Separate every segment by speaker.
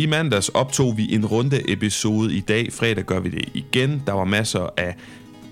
Speaker 1: I mandags optog vi en runde episode i dag. Fredag gør vi det igen. Der var masser af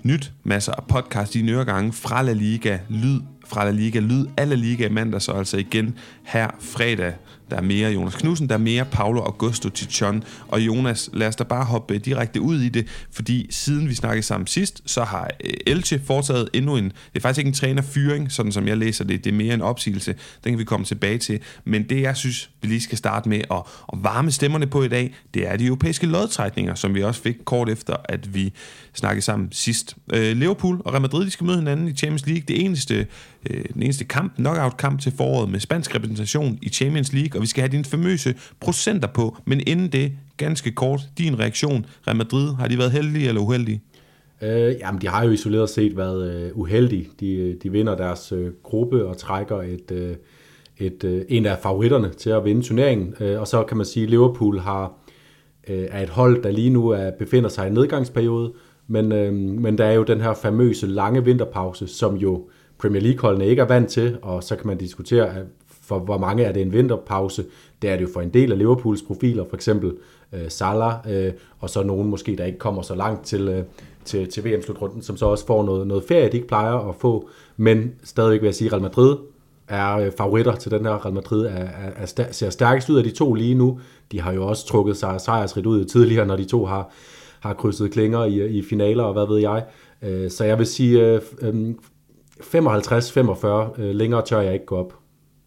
Speaker 1: nyt, masser af podcast i gange fra La Liga, lyd fra La Liga, lyd alle La Liga i mandags, og altså igen her fredag der er mere Jonas Knudsen, der er mere Paolo Augusto Tichon. Og Jonas, lad os da bare hoppe øh, direkte ud i det, fordi siden vi snakkede sammen sidst, så har øh, Elche foretaget endnu en, det er faktisk ikke en trænerfyring, sådan som jeg læser det, det er mere en opsigelse, den kan vi komme tilbage til. Men det, jeg synes, vi lige skal starte med at, at varme stemmerne på i dag, det er de europæiske lodtrækninger, som vi også fik kort efter, at vi snakkede sammen sidst. Øh, Liverpool og Real Madrid, de skal møde hinanden i Champions League. Det eneste, øh, den eneste kamp, knockout-kamp til foråret med spansk repræsentation i Champions League, og vi skal have dine famøse procenter på. Men inden det, ganske kort, din reaktion. Real Madrid, har de været heldige eller uheldige?
Speaker 2: Øh, jamen, de har jo isoleret set været øh, uheldige. De, de vinder deres øh, gruppe og trækker et, øh, et, øh, en af favoritterne til at vinde turneringen. Øh, og så kan man sige, at Liverpool har, øh, er et hold, der lige nu er, befinder sig i en nedgangsperiode, men, øh, men der er jo den her famøse lange vinterpause, som jo Premier League-holdene ikke er vant til, og så kan man diskutere, for hvor mange er det en vinterpause. Det er det jo for en del af Liverpools profiler, for eksempel øh, Salah, øh, og så nogen måske, der ikke kommer så langt til, øh, til, til VM-slutrunden, som så også får noget, noget ferie, de ikke plejer at få. Men stadigvæk vil jeg sige, Real Madrid er øh, favoritter til den her. Real Madrid er, er, er, ser stærkest ud af de to lige nu. De har jo også trukket sig sejrsrigt ud tidligere, når de to har, har krydset klinger i, i finaler, og hvad ved jeg. Øh, så jeg vil sige øh, 55-45, øh, øh, længere tør jeg ikke gå op.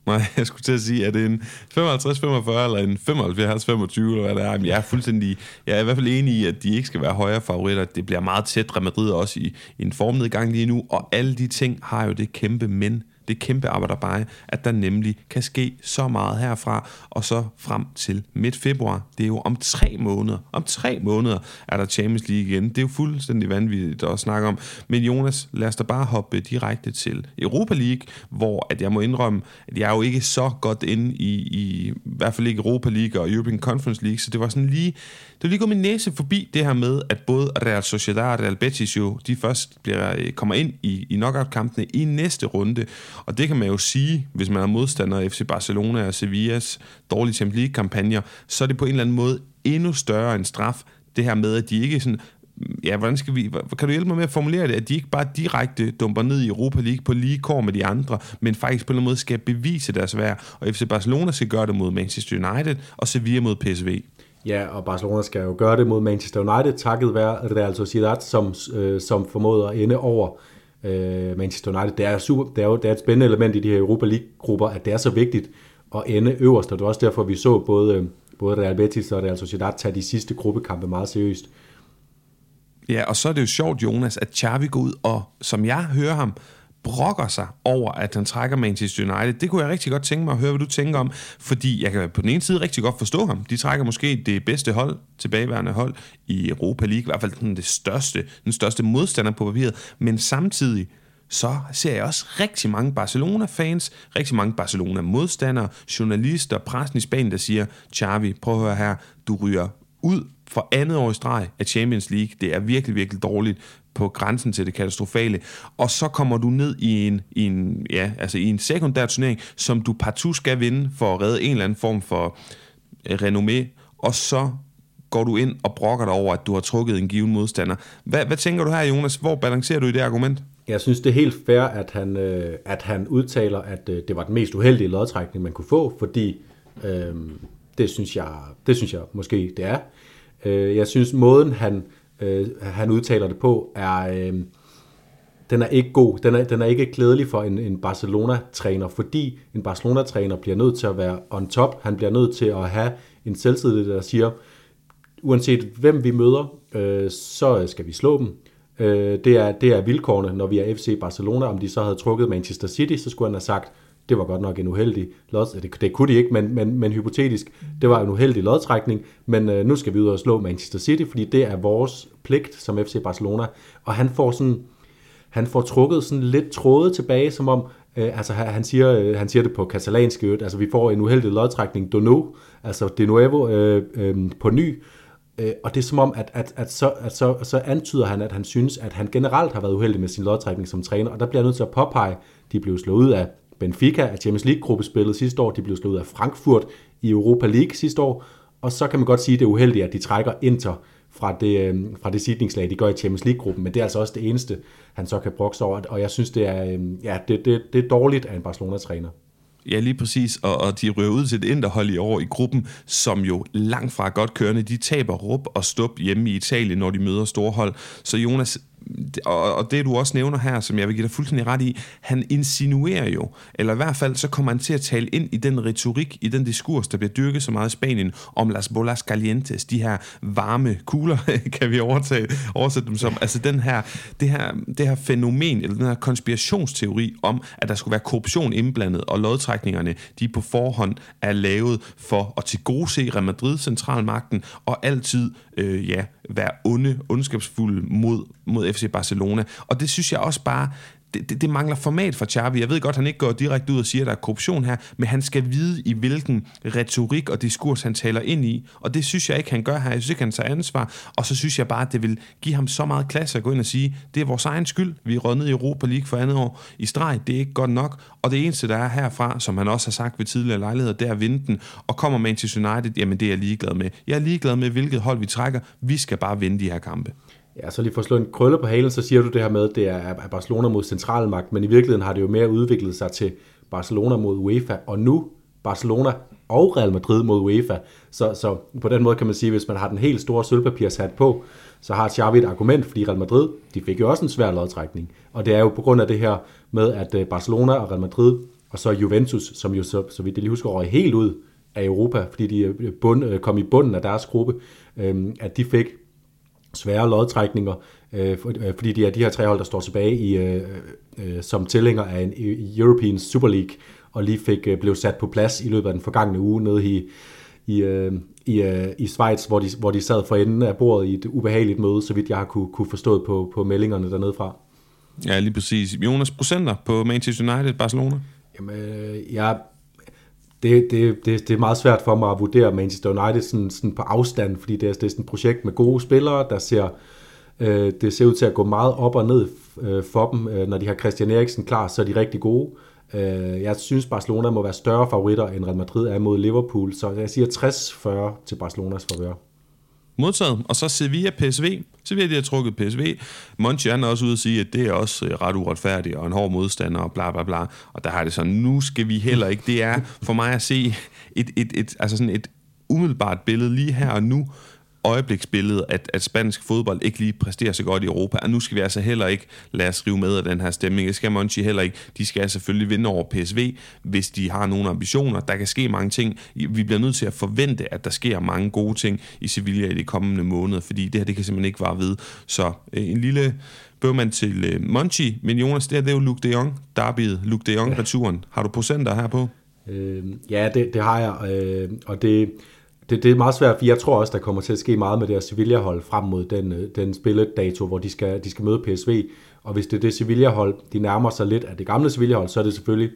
Speaker 1: Nej, jeg skulle til at sige, er det en 55-45 eller en 75-25, eller hvad det er? jeg er fuldstændig, jeg er i hvert fald enig i, at de ikke skal være højere favoritter. Det bliver meget tæt Real Madrid også i, i en formnedgang lige nu, og alle de ting har jo det kæmpe men, det kæmpe arbejderbeje, at der nemlig kan ske så meget herfra, og så frem til midt februar. Det er jo om tre måneder. Om tre måneder er der Champions League igen. Det er jo fuldstændig vanvittigt at snakke om. Men Jonas, lad os da bare hoppe direkte til Europa League, hvor at jeg må indrømme, at jeg er jo ikke så godt inde i, i, i hvert fald ikke Europa League og European Conference League, så det var sådan lige, det var lige gået min næse forbi det her med, at både Real Sociedad og Real Betis jo, de først bliver, kommer ind i, i knockout-kampene i næste runde. Og det kan man jo sige, hvis man er modstander af FC Barcelona og Sevillas dårlige Champions League-kampagner, så er det på en eller anden måde endnu større en straf, det her med, at de ikke sådan ja, hvordan skal vi, kan du hjælpe mig med at formulere det, at de ikke bare direkte dumper ned i Europa League på lige kår med de andre, men faktisk på en eller anden måde skal bevise deres værd, og FC Barcelona skal gøre det mod Manchester United, og Sevilla mod PSV.
Speaker 2: Ja, og Barcelona skal jo gøre det mod Manchester United, takket være Real Sociedad, som, øh, som formåede at ende over øh, Manchester United. Det er, super, det, er jo, det er et spændende element i de her Europa League-grupper, at det er så vigtigt at ende øverst, og det er også derfor, vi så både, øh, både Real Betis og Real Sociedad tage de sidste gruppekampe meget seriøst.
Speaker 1: Ja, og så er det jo sjovt, Jonas, at Xavi går ud og, som jeg hører ham, brokker sig over, at han trækker Manchester United. Det kunne jeg rigtig godt tænke mig at høre, hvad du tænker om, fordi jeg kan på den ene side rigtig godt forstå ham. De trækker måske det bedste hold, tilbageværende hold i Europa League, i hvert fald den, det største, den største modstander på papiret, men samtidig så ser jeg også rigtig mange Barcelona-fans, rigtig mange Barcelona-modstandere, journalister, pressen i Spanien, der siger, Xavi, prøv at høre her, du ryger ud for andet år i streg af Champions League. Det er virkelig, virkelig dårligt på grænsen til det katastrofale, og så kommer du ned i en, i en, ja, altså i en sekundær turnering, som du partout skal vinde for at redde en eller anden form for øh, renommé, og så går du ind og brokker dig over, at du har trukket en given modstander. Hvad, hvad tænker du her, Jonas? Hvor balancerer du i det argument?
Speaker 2: Jeg synes, det er helt fair, at han, øh, at han udtaler, at øh, det var den mest uheldige lodtrækning, man kunne få, fordi øh, det, synes jeg, det synes jeg måske, det er. Øh, jeg synes, måden han øh, han udtaler det på, er, øh, den er ikke god. Den er, den er ikke klædelig for en, en Barcelona-træner, fordi en Barcelona-træner bliver nødt til at være on top. Han bliver nødt til at have en selvtillid, der siger, uanset hvem vi møder, øh, så skal vi slå dem. Øh, det, er, det er vilkårene, når vi er FC Barcelona. Om de så havde trukket Manchester City, så skulle han have sagt, det var godt nok en uheldig lod. Det, det kunne de ikke, men, men, men hypotetisk, det var en uheldig lodtrækning, men øh, nu skal vi ud og slå Manchester City, fordi det er vores pligt som FC Barcelona. Og han får sådan, han får trukket sådan lidt tråde tilbage, som om, øh, altså han siger, øh, han siger det på katalansk, altså vi får en uheldig lodtrækning, de altså de nuevo øh, øh, på ny, øh, og det er som om, at, at, at, så, at så, så antyder han, at han synes, at han generelt har været uheldig med sin lodtrækning som træner, og der bliver jeg nødt til at påpege, de blev slået ud af Benfica af Champions League-gruppespillet sidste år. De blev slået af Frankfurt i Europa League sidste år. og så kan man godt sige, at det er uheldigt, at de trækker Inter fra det, øh, fra det sidningslag, de gør i Champions League-gruppen, men det er altså også det eneste, han så kan brokse over, og jeg synes, det er, øh, ja, det, det, det er dårligt af en Barcelona-træner.
Speaker 1: Ja, lige præcis. Og, og de ryger ud til et interhold i år i gruppen, som jo langt fra godt kørende. De taber rup og stup hjemme i Italien, når de møder store hold. Så Jonas, og, og det du også nævner her, som jeg vil give dig fuldstændig ret i, han insinuerer jo, eller i hvert fald så kommer han til at tale ind i den retorik, i den diskurs, der bliver dyrket så meget i Spanien, om las bolas calientes, de her varme kugler, kan vi overtage, oversætte dem som, altså den her, det, her, det her fænomen, eller den her konspirationsteori om, at der skulle være korruption indblandet, og lodtrækningerne, de på forhånd er lavet for at tilgodese Real Madrid centralmagten, og altid, øh, ja, være onde, ondskabsfulde mod, mod FC Barcelona. Og det synes jeg også bare, det, det, det mangler format for Xavi. Jeg ved godt, han ikke går direkte ud og siger, at der er korruption her, men han skal vide, i hvilken retorik og diskurs han taler ind i. Og det synes jeg ikke, han gør her. Jeg synes ikke, han tager ansvar. Og så synes jeg bare, at det vil give ham så meget klasse at gå ind og sige, det er vores egen skyld. Vi er røget i Europa League for andet år i streg. Det er ikke godt nok. Og det eneste, der er herfra, som han også har sagt ved tidligere lejligheder, det er at vinde den. Og kommer Manchester United, jamen det er jeg ligeglad med. Jeg er ligeglad med, hvilket hold vi trækker. Vi skal bare vinde de her kampe.
Speaker 2: Ja, så lige for at slå en krølle på halen, så siger du det her med, at det er Barcelona mod centralmagt, men i virkeligheden har det jo mere udviklet sig til Barcelona mod UEFA, og nu Barcelona og Real Madrid mod UEFA. Så, så på den måde kan man sige, at hvis man har den helt store sølvpapirshat på, så har Xavi et argument, fordi Real Madrid, de fik jo også en svær lodtrækning. Og det er jo på grund af det her med, at øh, Barcelona og Real Madrid, og så Juventus, som jo så, så vidt jeg lige husker, røg helt ud af Europa, fordi de øh, bund, øh, kom i bunden af deres gruppe, øhm, at de fik svære lodtrækninger, øh, øh, fordi de er de her tre hold, der står tilbage i, øh, øh, som tilhænger af en European Super League, og lige fik øh, blev sat på plads i løbet af den forgangne uge nede i, i, øh, i, øh, i Schweiz, hvor de, hvor de sad for enden af bordet i et ubehageligt møde, så vidt jeg har kunne, kunne forstå på, på meldingerne dernede fra.
Speaker 1: Ja, lige præcis. Jonas, procenter på Manchester United, Barcelona?
Speaker 2: Jamen, øh, jeg det, det, det, det er meget svært for mig at vurdere Manchester United sådan, sådan på afstand, fordi det er, det er sådan et projekt med gode spillere, der ser, øh, det ser ud til at gå meget op og ned øh, for dem. Øh, når de har Christian Eriksen klar, så er de rigtig gode. Øh, jeg synes, Barcelona må være større favoritter, end Real Madrid er mod Liverpool, så jeg siger 60-40 til Barcelonas favør
Speaker 1: modtaget. Og så Sevilla PSV. Sevilla de har trukket PSV. Monchi er også ude at sige, at det er også øh, ret uretfærdigt og en hård modstander og bla bla bla. Og der har det sådan, nu skal vi heller ikke. Det er for mig at se et, et, et, altså sådan et umiddelbart billede lige her og nu, øjebliksbillede, at, at spansk fodbold ikke lige præsterer så godt i Europa, og nu skal vi altså heller ikke lade os rive med af den her stemning. Det skal Monchi heller ikke. De skal selvfølgelig vinde over PSV, hvis de har nogle ambitioner. Der kan ske mange ting. Vi bliver nødt til at forvente, at der sker mange gode ting i Sevilla i de kommende måneder, fordi det her, det kan simpelthen ikke vare ved. Så øh, en lille bøvmand til øh, Monchi, men Jonas, det, her, det er jo Luke de Jong, derbyet, Luke de Jong-returen. Har du procenter her på?
Speaker 2: Øh, ja, det, det har jeg, øh, og det, det, det er meget svært, for jeg tror også, der kommer til at ske meget med det her Sevilla-hold frem mod den, øh, den spilledato, hvor de skal, de skal møde PSV. Og hvis det er det Sevilla-hold, de nærmer sig lidt af det gamle Sevilla-hold, så er det selvfølgelig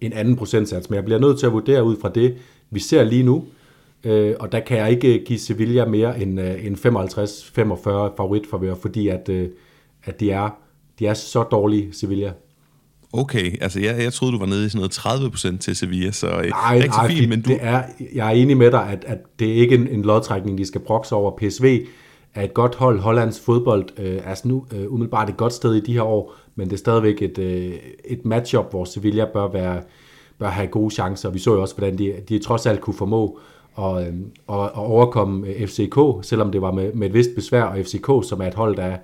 Speaker 2: en anden procentsats. Men jeg bliver nødt til at vurdere ud fra det, vi ser lige nu. Øh, og der kan jeg ikke øh, give Sevilla mere end, øh, end 55-45 favoritforvør, fordi at, øh, at de, er, de er så dårlige, Sevilla.
Speaker 1: Okay, altså jeg, jeg troede, du var nede i sådan noget 30% til Sevilla, så
Speaker 2: øh, nej, rigtig nej, fint, men du... Det er, jeg er enig med dig, at, at det er ikke en, en lodtrækning, de skal brokse over. PSV er et godt hold. Hollands fodbold øh, er nu øh, umiddelbart et godt sted i de her år, men det er stadigvæk et, øh, et matchup, hvor Sevilla bør, være, bør have gode chancer. Vi så jo også, hvordan de, de trods alt kunne formå at, øh, at, at overkomme øh, FCK, selvom det var med, med et vist besvær, og FCK, som er et hold, der er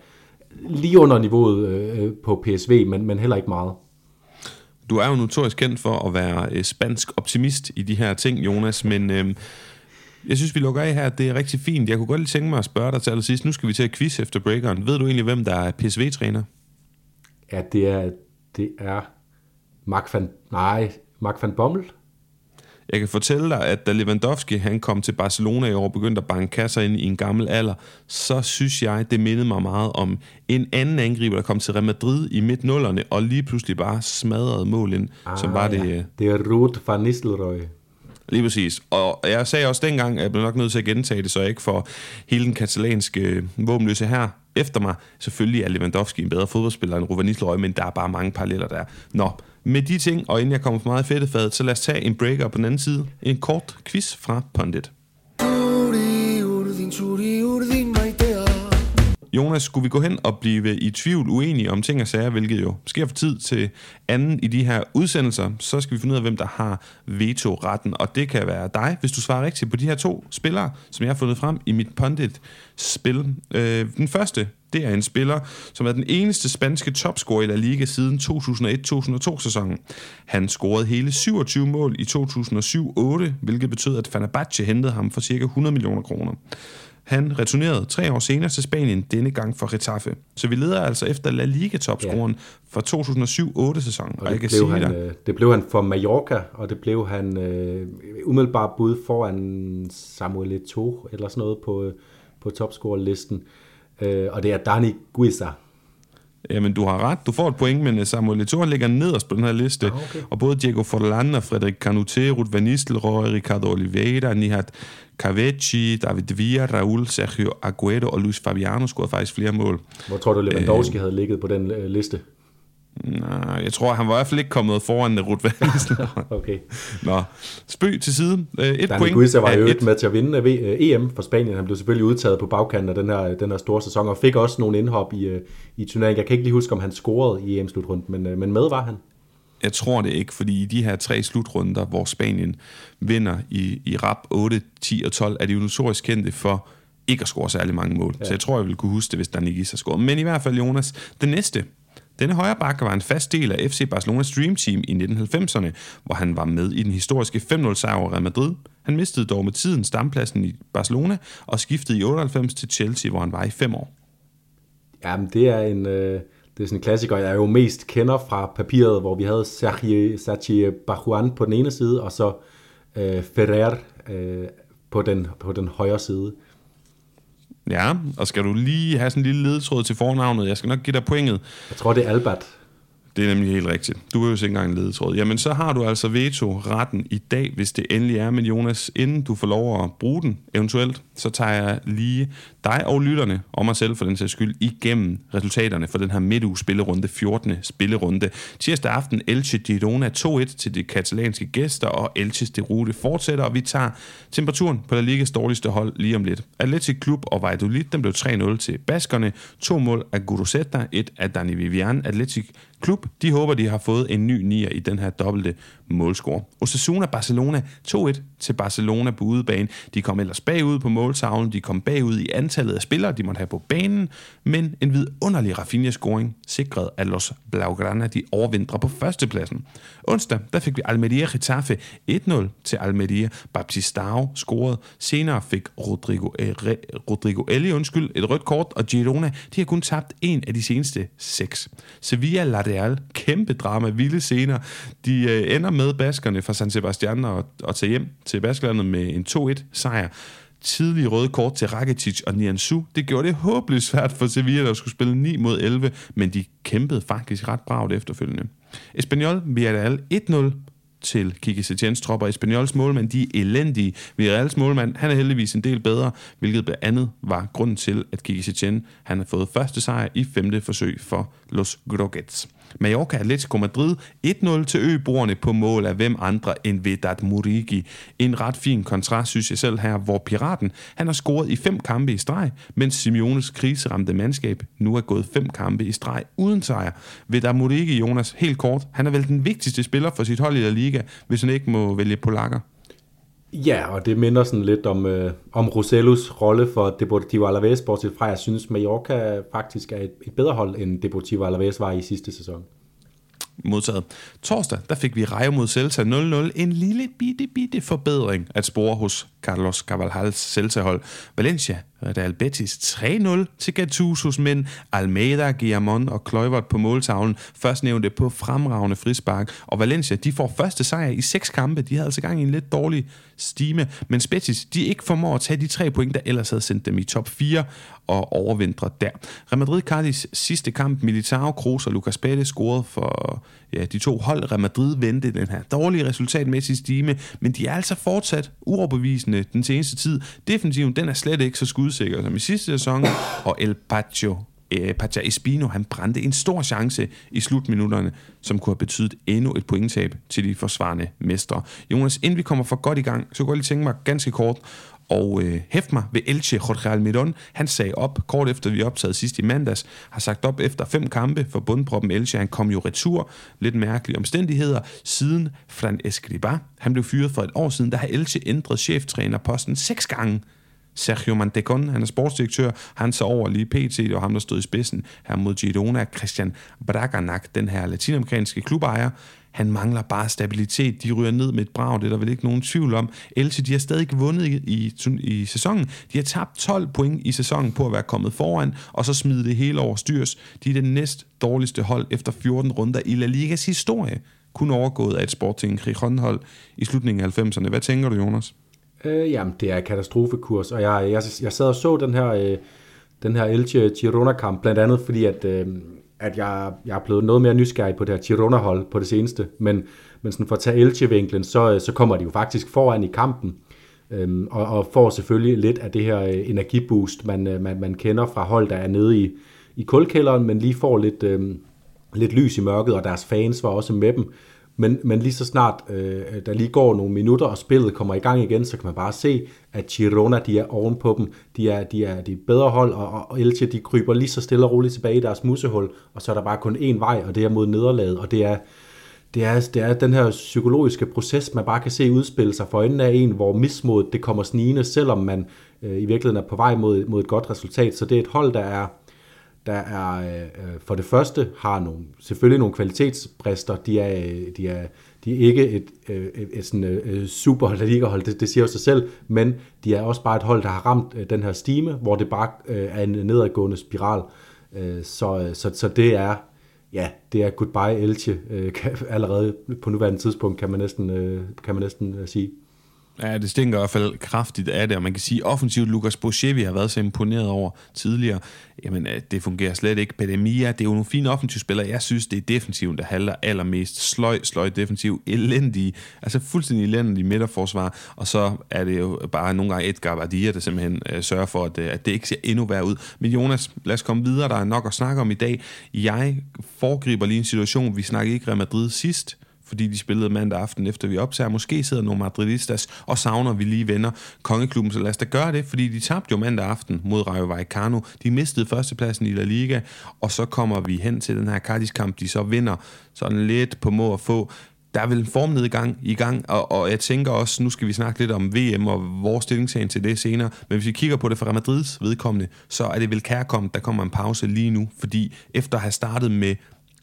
Speaker 2: lige under niveauet øh, på PSV, men, men heller ikke meget.
Speaker 1: Du er jo notorisk kendt for at være øh, spansk optimist i de her ting, Jonas, men øh, jeg synes, vi lukker af her. Det er rigtig fint. Jeg kunne godt lige tænke mig at spørge dig til allersidst. Nu skal vi til at quiz efter breakeren. Ved du egentlig, hvem der er PSV-træner?
Speaker 2: Ja, det er, det er Mark van, nej, Mark van Bommel.
Speaker 1: Jeg kan fortælle dig, at da Lewandowski han kom til Barcelona i år og begyndte at banke kasser ind i en gammel alder, så synes jeg, det mindede mig meget om en anden angriber, der kom til Real Madrid i midt nullerne og lige pludselig bare smadrede mål ind, ah, som var det... Ja. Øh,
Speaker 2: det er Ruud van Nistelrooy.
Speaker 1: Lige præcis. Og jeg sagde også dengang, at jeg blev nok nødt til at gentage det, så jeg ikke får hele den katalanske øh, våbenløse her efter mig. Selvfølgelig er Lewandowski en bedre fodboldspiller end Ruben Nistelrooy, men der er bare mange paralleller der. Nå, med de ting, og inden jeg kommer for meget i fedtefadet, så lad os tage en breaker på den anden side. En kort quiz fra Pundit. Jonas, skulle vi gå hen og blive i tvivl uenige om ting og sager, hvilket jo sker for tid til anden i de her udsendelser, så skal vi finde ud af, hvem der har veto-retten, og det kan være dig, hvis du svarer rigtigt på de her to spillere, som jeg har fundet frem i mit pundit-spil. Øh, den første, det er en spiller, som er den eneste spanske topscorer i La Liga siden 2001-2002 sæsonen. Han scorede hele 27 mål i 2007-8, hvilket betød, at Fenerbahce hentede ham for ca. 100 millioner kroner. Han returnerede tre år senere til Spanien, denne gang for Getafe. Så vi leder altså efter La Liga-topscoren ja. fra 2007-8 sæsonen.
Speaker 2: Og, og det, jeg kan blev sige han, øh, det blev han for Mallorca, og det blev han øh, umiddelbart bud foran Samuel Eto'o, eller sådan noget på, øh, på topscorerlisten. Øh, og det er Dani Guisa.
Speaker 1: Jamen, du har ret. Du får et point, men Samuel Eto'o ligger nederst på den her liste. Ah, okay. Og både Diego Forlan og Frederik Canute, Ruth Van Nistelrooy, Ricardo Oliveira, Nihat Cavecci, David Villa, Raul, Sergio Aguero og Luis Fabiano scorede faktisk flere mål.
Speaker 2: Hvor tror du, Lewandowski øh, havde ligget på den øh, liste?
Speaker 1: Nej, jeg tror, han var i hvert fald ikke kommet foran Ruth Van
Speaker 2: Okay.
Speaker 1: Nå, spøg til side. Øh, et
Speaker 2: Dani
Speaker 1: point.
Speaker 2: Guisa var jo et... med til at vinde øh, EM for Spanien. Han blev selvfølgelig udtaget på bagkanten af den her, den her store sæson, og fik også nogle indhop i, øh, i turneringen. Jeg kan ikke lige huske, om han scorede i EM-slutrunden, men, men med var han.
Speaker 1: Jeg tror det ikke, fordi i de her tre slutrunder, hvor Spanien vinder i, i rap 8, 10 og 12, er de jo notorisk kendte for ikke at score særlig mange mål. Ja. Så jeg tror, jeg ville kunne huske det, hvis Dani Guisa scoret. Men i hvert fald, Jonas, det næste, denne højre bakke var en fast del af FC Barcelonas Dream Team i 1990'erne, hvor han var med i den historiske 5-0 sejr over Real Madrid. Han mistede dog med tiden stampladsen i Barcelona og skiftede i 98 til Chelsea, hvor han var i fem år.
Speaker 2: Jamen, det er en... Øh det er sådan en klassiker, jeg jo mest kender fra papiret, hvor vi havde Sergio, Sergio Bajuan på den ene side, og så øh, Ferrer øh, på, den, på den højre side.
Speaker 1: Ja, og skal du lige have sådan en lille ledtråd til fornavnet? Jeg skal nok give dig pointet.
Speaker 2: Jeg tror, det er Albert.
Speaker 1: Det er nemlig helt rigtigt. Du er jo ikke engang en ledetråd. Jamen, så har du altså veto-retten i dag, hvis det endelig er. Men Jonas, inden du får lov at bruge den eventuelt, så tager jeg lige dig og lytterne, og mig selv for den sags skyld, igennem resultaterne for den her midtuge spillerunde, 14. spillerunde. Tirsdag aften, Elche Girona 2-1 til de katalanske gæster, og Elches de rute fortsætter, og vi tager temperaturen på der Ligas dårligste hold lige om lidt. Atletic Klub og Valladolid, den blev 3-0 til baskerne. To mål af Gurusetta, et af Dani Vivian. Atletic Klub, de håber, de har fået en ny nier i den her dobbelte målscore. Osasuna Barcelona 2-1 til Barcelona på udebane. De kom ellers bagud på måltavlen, de kom bagud i antallet af spillere, de måtte have på banen, men en vidunderlig Rafinha-scoring sikrede, at Los Blaugrana de overvintrer på førstepladsen. Onsdag, der fik vi Almeria Getafe 1-0 til Almeria. Baptistao scorede. Senere fik Rodrigo, eh, Rodrigo Eli undskyld, et rødt kort, og Girona, de har kun tabt en af de seneste seks. Sevilla Real. kæmpe drama, vilde scener. De øh, ender med baskerne fra San Sebastian og, og tager hjem til Baskerlandet med en 2-1 sejr tidlige røde kort til Rakitic og Nianzou. Det gjorde det håbløst svært for Sevilla, der skulle spille 9 mod 11, men de kæmpede faktisk ret bragt efterfølgende. Espanyol Villarreal 1-0 til Kiki Setiens tropper. Espanyols målmand, de er elendige. Villarreals målmand, han er heldigvis en del bedre, hvilket blandt andet var grunden til, at Kiki Setien, han har fået første sejr i femte forsøg for Los Groguets. Mallorca Atletico Madrid 1-0 til øboerne på mål af hvem andre end Vedat Murigi. En ret fin kontrast, synes jeg selv her, hvor Piraten han har scoret i fem kampe i streg, mens Simeones kriseramte mandskab nu er gået fem kampe i streg uden sejr. Vedat Murigi, Jonas, helt kort, han er vel den vigtigste spiller for sit hold i La Liga, hvis han ikke må vælge polakker.
Speaker 2: Ja, og det minder sådan lidt om, øh, om Rosellos rolle for Deportivo Alaves, bortset fra, jeg synes, Mallorca faktisk er et, et bedre hold, end Deportivo Alaves var i sidste sæson.
Speaker 1: Modtaget. Torsdag, der fik vi Rejo mod Celta 0-0. En lille bitte, bitte forbedring at spore hos Carlos Cavallals Celta-hold. Valencia Real Betis 3-0 til Gattusos, men Almeida, Guillamon og Kluivert på måltavlen først nævnte på fremragende frispark, og Valencia de får første sejr i seks kampe. De havde altså gang i en lidt dårlig stime, men Betis de ikke formår at tage de tre point, der ellers havde sendt dem i top 4 og overvintre der. Real Madrid Cardis sidste kamp, Militao, Kroos og Lucas Pérez scorede for ja, de to hold. Real Madrid vendte den her dårlige resultatmæssige stime, men de er altså fortsat uoverbevisende Øh, den seneste tid. Defensiven, den er slet ikke så skudsikker som i sidste sæson, og El Pacho øh, Pacha Espino, han brændte en stor chance i slutminutterne, som kunne have betydet endnu et pointtab til de forsvarende mestre. Jonas, inden vi kommer for godt i gang, så kunne jeg lige tænke mig ganske kort og øh, hæft mig ved Elche Jorge Almiron. Han sagde op kort efter vi optaget sidst i mandags, har sagt op efter fem kampe for bundproppen Elche. Han kom jo retur, lidt mærkelige omstændigheder, siden Fran Escriba. Han blev fyret for et år siden, der har Elche ændret cheftrænerposten seks gange. Sergio Mantecon, han er sportsdirektør, han så over lige PT, og ham der stod i spidsen her mod Girona, Christian Braganak, den her latinamerikanske klubejer. Han mangler bare stabilitet. De ryger ned med et brag, det er der vel ikke nogen tvivl om. Elche, de har stadig ikke vundet i, i, i sæsonen. De har tabt 12 point i sæsonen på at være kommet foran, og så smide det hele over styrs. De er det næst dårligste hold efter 14 runder i La Ligas historie. Kun overgået af et Sporting Gijon-hold i slutningen af 90'erne. Hvad tænker du, Jonas?
Speaker 2: Øh, jamen, det er katastrofekurs, og jeg, jeg, jeg sad og så den her, øh, den her Elche Girona-kamp, blandt andet fordi, at, øh, at jeg, jeg er blevet noget mere nysgerrig på det her Girona-hold på det seneste, men, men sådan for at tage Elche-vinklen, så, så kommer de jo faktisk foran i kampen, øhm, og, og får selvfølgelig lidt af det her øh, energiboost, man, øh, man, man kender fra hold, der er nede i, i kulkælderen, men lige får lidt, øh, lidt lys i mørket, og deres fans var også med dem, men, men lige så snart øh, der lige går nogle minutter, og spillet kommer i gang igen, så kan man bare se, at Girona de er ovenpå dem. De er, de er de bedre hold, og, og Elche de kryber lige så stille og roligt tilbage i deres musehul, og så er der bare kun én vej, og det er mod nederlaget, og det er, det er, det er den her psykologiske proces, man bare kan se udspille sig for øjnene af en, hvor mismodet det kommer snigende, selvom man øh, i virkeligheden er på vej mod, mod et godt resultat. Så det er et hold, der er, der er øh, øh, for det første har nogle, selvfølgelig nogle kvalitetsbrister. De er, øh, de er, de er ikke et, øh, et, et sådan, øh, øh super hold, det, det siger jo sig selv, men de er også bare et hold, der har ramt øh, den her stime, hvor det bare øh, er en nedadgående spiral. Øh, så, så, så det er ja, det er goodbye Elche øh, allerede på nuværende tidspunkt, kan man næsten, øh, kan man næsten øh, sige.
Speaker 1: Ja, det stinker i hvert fald kraftigt af det, og man kan sige, offensivt Lukas Boschevi har været så imponeret over tidligere. Jamen, øh, det fungerer slet ikke. Pandemia, det er jo nogle fine offensivspillere. Jeg synes, det er defensiven, der handler allermest. Sløj, sløj defensiv, elendige, altså fuldstændig elendige midterforsvar, og så er det jo bare nogle gange Edgar Vardia, der simpelthen øh, sørger for, at, øh, at det ikke ser endnu værre ud. Men Jonas, lad os komme videre, der er nok at snakke om i dag. Jeg foregriber lige en situation, vi snakkede ikke Real Madrid sidst, fordi de spillede mandag aften efter vi optager. Måske sidder nogle madridistas og savner, vi lige venner kongeklubben, så lad os da gøre det, fordi de tabte jo mandag aften mod Rayo Vallecano. De mistede førstepladsen i La Liga, og så kommer vi hen til den her Cardis-kamp, de så vinder sådan lidt på må at få der er vel en formnedgang i gang, og, og jeg tænker også, nu skal vi snakke lidt om VM og vores stillingtagen til det senere, men hvis vi kigger på det fra Madrids vedkommende, så er det vel kærkommet, der kommer en pause lige nu, fordi efter at have startet med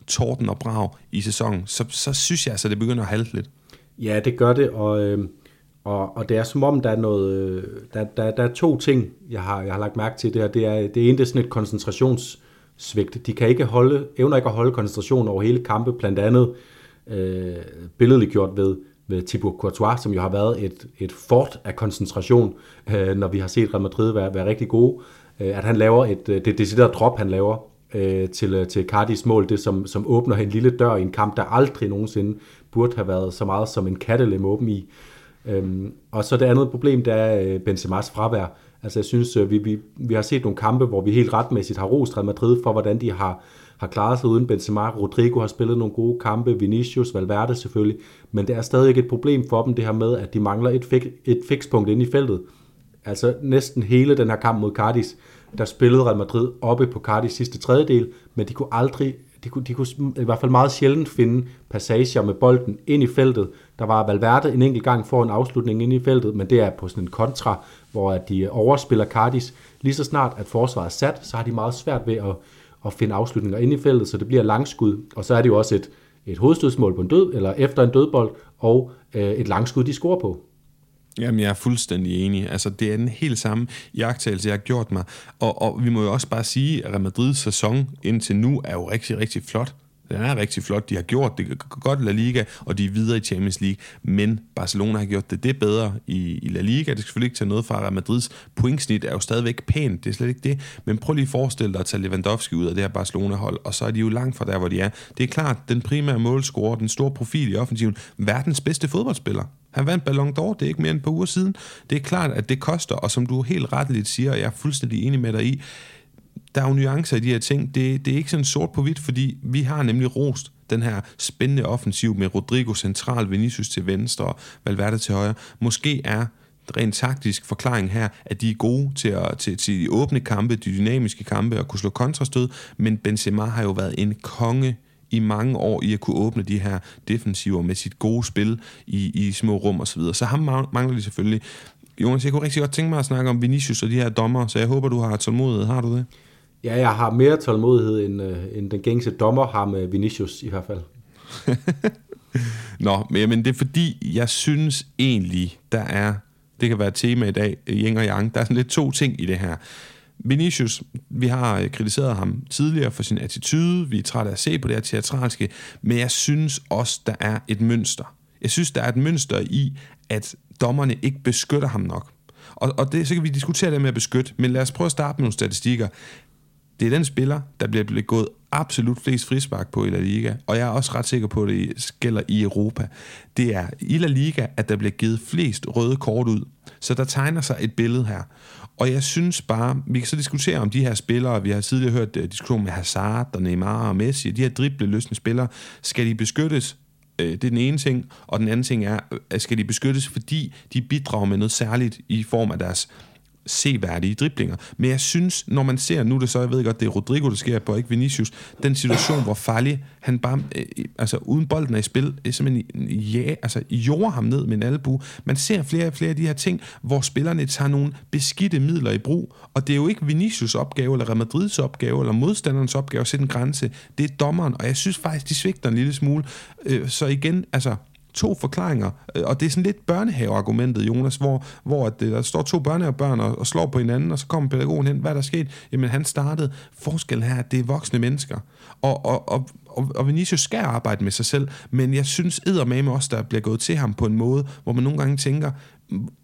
Speaker 1: torden og brag i sæsonen, så, så synes jeg altså, det begynder at halte lidt.
Speaker 2: Ja, det gør det, og, øh, og, og det er som om, der er, noget, øh, der, der, der er to ting, jeg har, jeg har lagt mærke til det her. Det, er, det ene det er sådan et koncentrationssvigt. De kan ikke holde, evner ikke at holde koncentration over hele kampe, blandt andet øh, billedligt gjort ved, ved Thibaut Courtois, som jo har været et, et fort af koncentration, øh, når vi har set Real Madrid være, være rigtig gode. Øh, at han laver et, øh, det decideret drop, han laver, øh, til, øh, til Cardis mål, det som, som åbner en lille dør i en kamp, der aldrig nogensinde burde have været så meget som en kattelem åben i. Øhm, og så det andet problem, det er øh, Benzemas fravær. Altså jeg synes, øh, vi, vi, vi har set nogle kampe, hvor vi helt retmæssigt har rost Real Madrid for, hvordan de har, har klaret sig uden Benzema. Rodrigo har spillet nogle gode kampe, Vinicius, Valverde selvfølgelig, men det er stadig et problem for dem, det her med, at de mangler et, fik, et fikspunkt inde i feltet. Altså næsten hele den her kamp mod Cardis, der spillede Real Madrid oppe på Cardis sidste tredjedel, men de kunne aldrig, de kunne, de kunne i hvert fald meget sjældent finde passager med bolden ind i feltet. Der var Valverde en enkelt gang for en afslutning ind i feltet, men det er på sådan en kontra, hvor de overspiller Cardis. Lige så snart at forsvaret er sat, så har de meget svært ved at, at finde afslutninger ind i feltet, så det bliver langskud, og så er det jo også et, et hovedstødsmål på en død, eller efter en dødbold, og øh, et langskud, de scorer på.
Speaker 1: Jamen, jeg er fuldstændig enig. Altså, det er den helt samme jagttagelse, jeg har gjort mig. Og, og vi må jo også bare sige, at Real Madrids sæson indtil nu er jo rigtig, rigtig flot. Den er rigtig flot. De har gjort det godt i La Liga, og de er videre i Champions League. Men Barcelona har gjort det det bedre i, i La Liga. Det skal selvfølgelig ikke tage noget fra Real Madrids pointsnit er jo stadigvæk pænt. Det er slet ikke det. Men prøv lige at forestille dig at tage Lewandowski ud af det her Barcelona-hold, og så er de jo langt fra der, hvor de er. Det er klart, den primære målscorer, den store profil i offensiven, verdens bedste fodboldspiller. Han vandt Ballon d'Or, det er ikke mere end et par uger siden. Det er klart, at det koster, og som du helt retteligt siger, og jeg er fuldstændig enig med dig i, der er jo nuancer i de her ting. Det, det er ikke sådan sort på hvidt, fordi vi har nemlig rost den her spændende offensiv med Rodrigo central, Vinicius til venstre og Valverde til højre. Måske er rent taktisk forklaring her, at de er gode til, at, til, til de åbne kampe, de dynamiske kampe og kunne slå kontrastød, men Benzema har jo været en konge i mange år i at kunne åbne de her defensiver med sit gode spil i, i små rum og så videre. Så ham mangler de selvfølgelig. Jonas, jeg kunne rigtig godt tænke mig at snakke om Vinicius og de her dommer, så jeg håber, du har tålmodighed. Har du det?
Speaker 2: Ja, jeg har mere tålmodighed, end, øh, end den gængse dommer har med Vinicius i hvert fald.
Speaker 1: Nå, men det er fordi, jeg synes egentlig, der er, det kan være et tema i dag, Yin og Yang, der er sådan lidt to ting i det her. Vinicius, vi har øh, kritiseret ham tidligere for sin attitude, vi er trætte af at se på det her teatralske, men jeg synes også, der er et mønster. Jeg synes, der er et mønster i, at dommerne ikke beskytter ham nok. Og, og det, så kan vi diskutere det med at beskytte, men lad os prøve at starte med nogle statistikker. Det er den spiller, der bliver begået absolut flest frispark på i La Liga, og jeg er også ret sikker på, at det gælder i Europa. Det er i La Liga, at der bliver givet flest røde kort ud. Så der tegner sig et billede her. Og jeg synes bare, vi kan så diskutere om de her spillere, vi har tidligere hørt øh, diskussion med Hazard og Neymar og Messi, de her dribleløsende spillere, skal de beskyttes øh, det er den ene ting. Og den anden ting er, at skal de beskyttes, fordi de bidrager med noget særligt i form af deres seværdige driblinger. Men jeg synes, når man ser, nu det så, jeg ved godt, det er Rodrigo, der sker på, ikke Vinicius, den situation, hvor Farley, han bare, øh, altså uden bolden er i spil, er simpelthen ja, altså jorder ham ned med en albu. Man ser flere og flere af de her ting, hvor spillerne tager nogle beskidte midler i brug, og det er jo ikke Vinicius opgave, eller Real Madrids opgave, eller modstanderens opgave at sætte en grænse. Det er dommeren, og jeg synes faktisk, de svigter en lille smule. Øh, så igen, altså, to forklaringer, øh, og det er sådan lidt børnehaveargumentet, Jonas, hvor, hvor at øh, der står to børnehavebørn og, og slår på hinanden, og så kommer pædagogen hen, hvad er der sket? Jamen, han startede forskel her, det er voksne mennesker. Og, og, og, og, og Vinicius skal arbejde med sig selv, men jeg synes eddermame også, der bliver gået til ham på en måde, hvor man nogle gange tænker,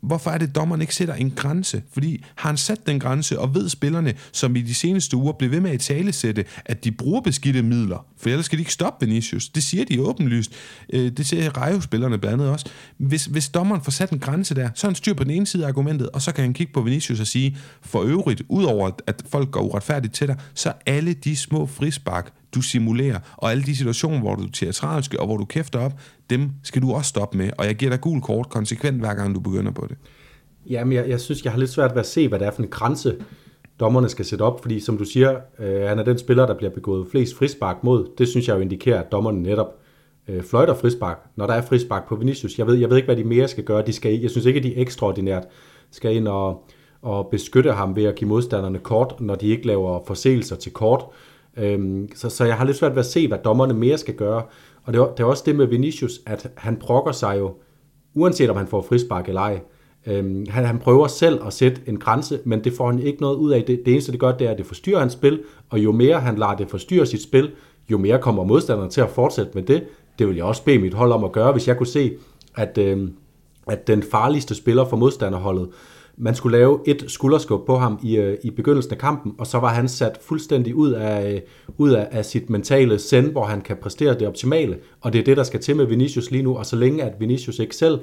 Speaker 1: hvorfor er det, at dommeren ikke sætter en grænse? Fordi har han sat den grænse, og ved spillerne, som i de seneste uger blev ved med at talesætte, at de bruger beskidte midler, for ellers skal de ikke stoppe Vinicius. Det siger de åbenlyst. Øh, det siger Rejo-spillerne blandt andet også. Hvis, hvis dommeren får sat en grænse der, så er han styr på den ene side af argumentet, og så kan han kigge på Vinicius og sige, for øvrigt, udover at folk går uretfærdigt til dig, så alle de små frispark, du simulerer, og alle de situationer, hvor du er teatralsk, og hvor du kæfter op, dem skal du også stoppe med, og jeg giver dig gul kort konsekvent, hver gang du begynder på det.
Speaker 2: Jamen, jeg, jeg synes, jeg har lidt svært ved at se, hvad det er for en grænse, dommerne skal sætte op, fordi som du siger, øh, han er den spiller, der bliver begået flest frispark mod. Det synes jeg jo indikerer, at dommerne netop øh, fløjter frispark, når der er frispark på Vinicius. Jeg ved, jeg ved ikke, hvad de mere skal gøre. De skal, jeg synes ikke, at de ekstraordinært skal ind og, og beskytte ham ved at give modstanderne kort, når de ikke laver forseelser til kort. Øhm, så, så jeg har lidt svært ved at se, hvad dommerne mere skal gøre. Og det er, det er også det med Vinicius, at han brokker sig jo, uanset om han får frispark eller ej. Øhm, han, han prøver selv at sætte en grænse, men det får han ikke noget ud af. Det, det eneste, det gør, det er, at det forstyrrer hans spil, og jo mere han lader det forstyrre sit spil, jo mere kommer modstanderen til at fortsætte med det. Det vil jeg også bede mit hold om at gøre, hvis jeg kunne se, at, øhm, at den farligste spiller for modstanderholdet, man skulle lave et skulderskub på ham i, øh, i begyndelsen af kampen, og så var han sat fuldstændig ud af, øh, ud af, af sit mentale send, hvor han kan præstere det optimale. Og det er det, der skal til med Vinicius lige nu. Og så længe at Vinicius ikke selv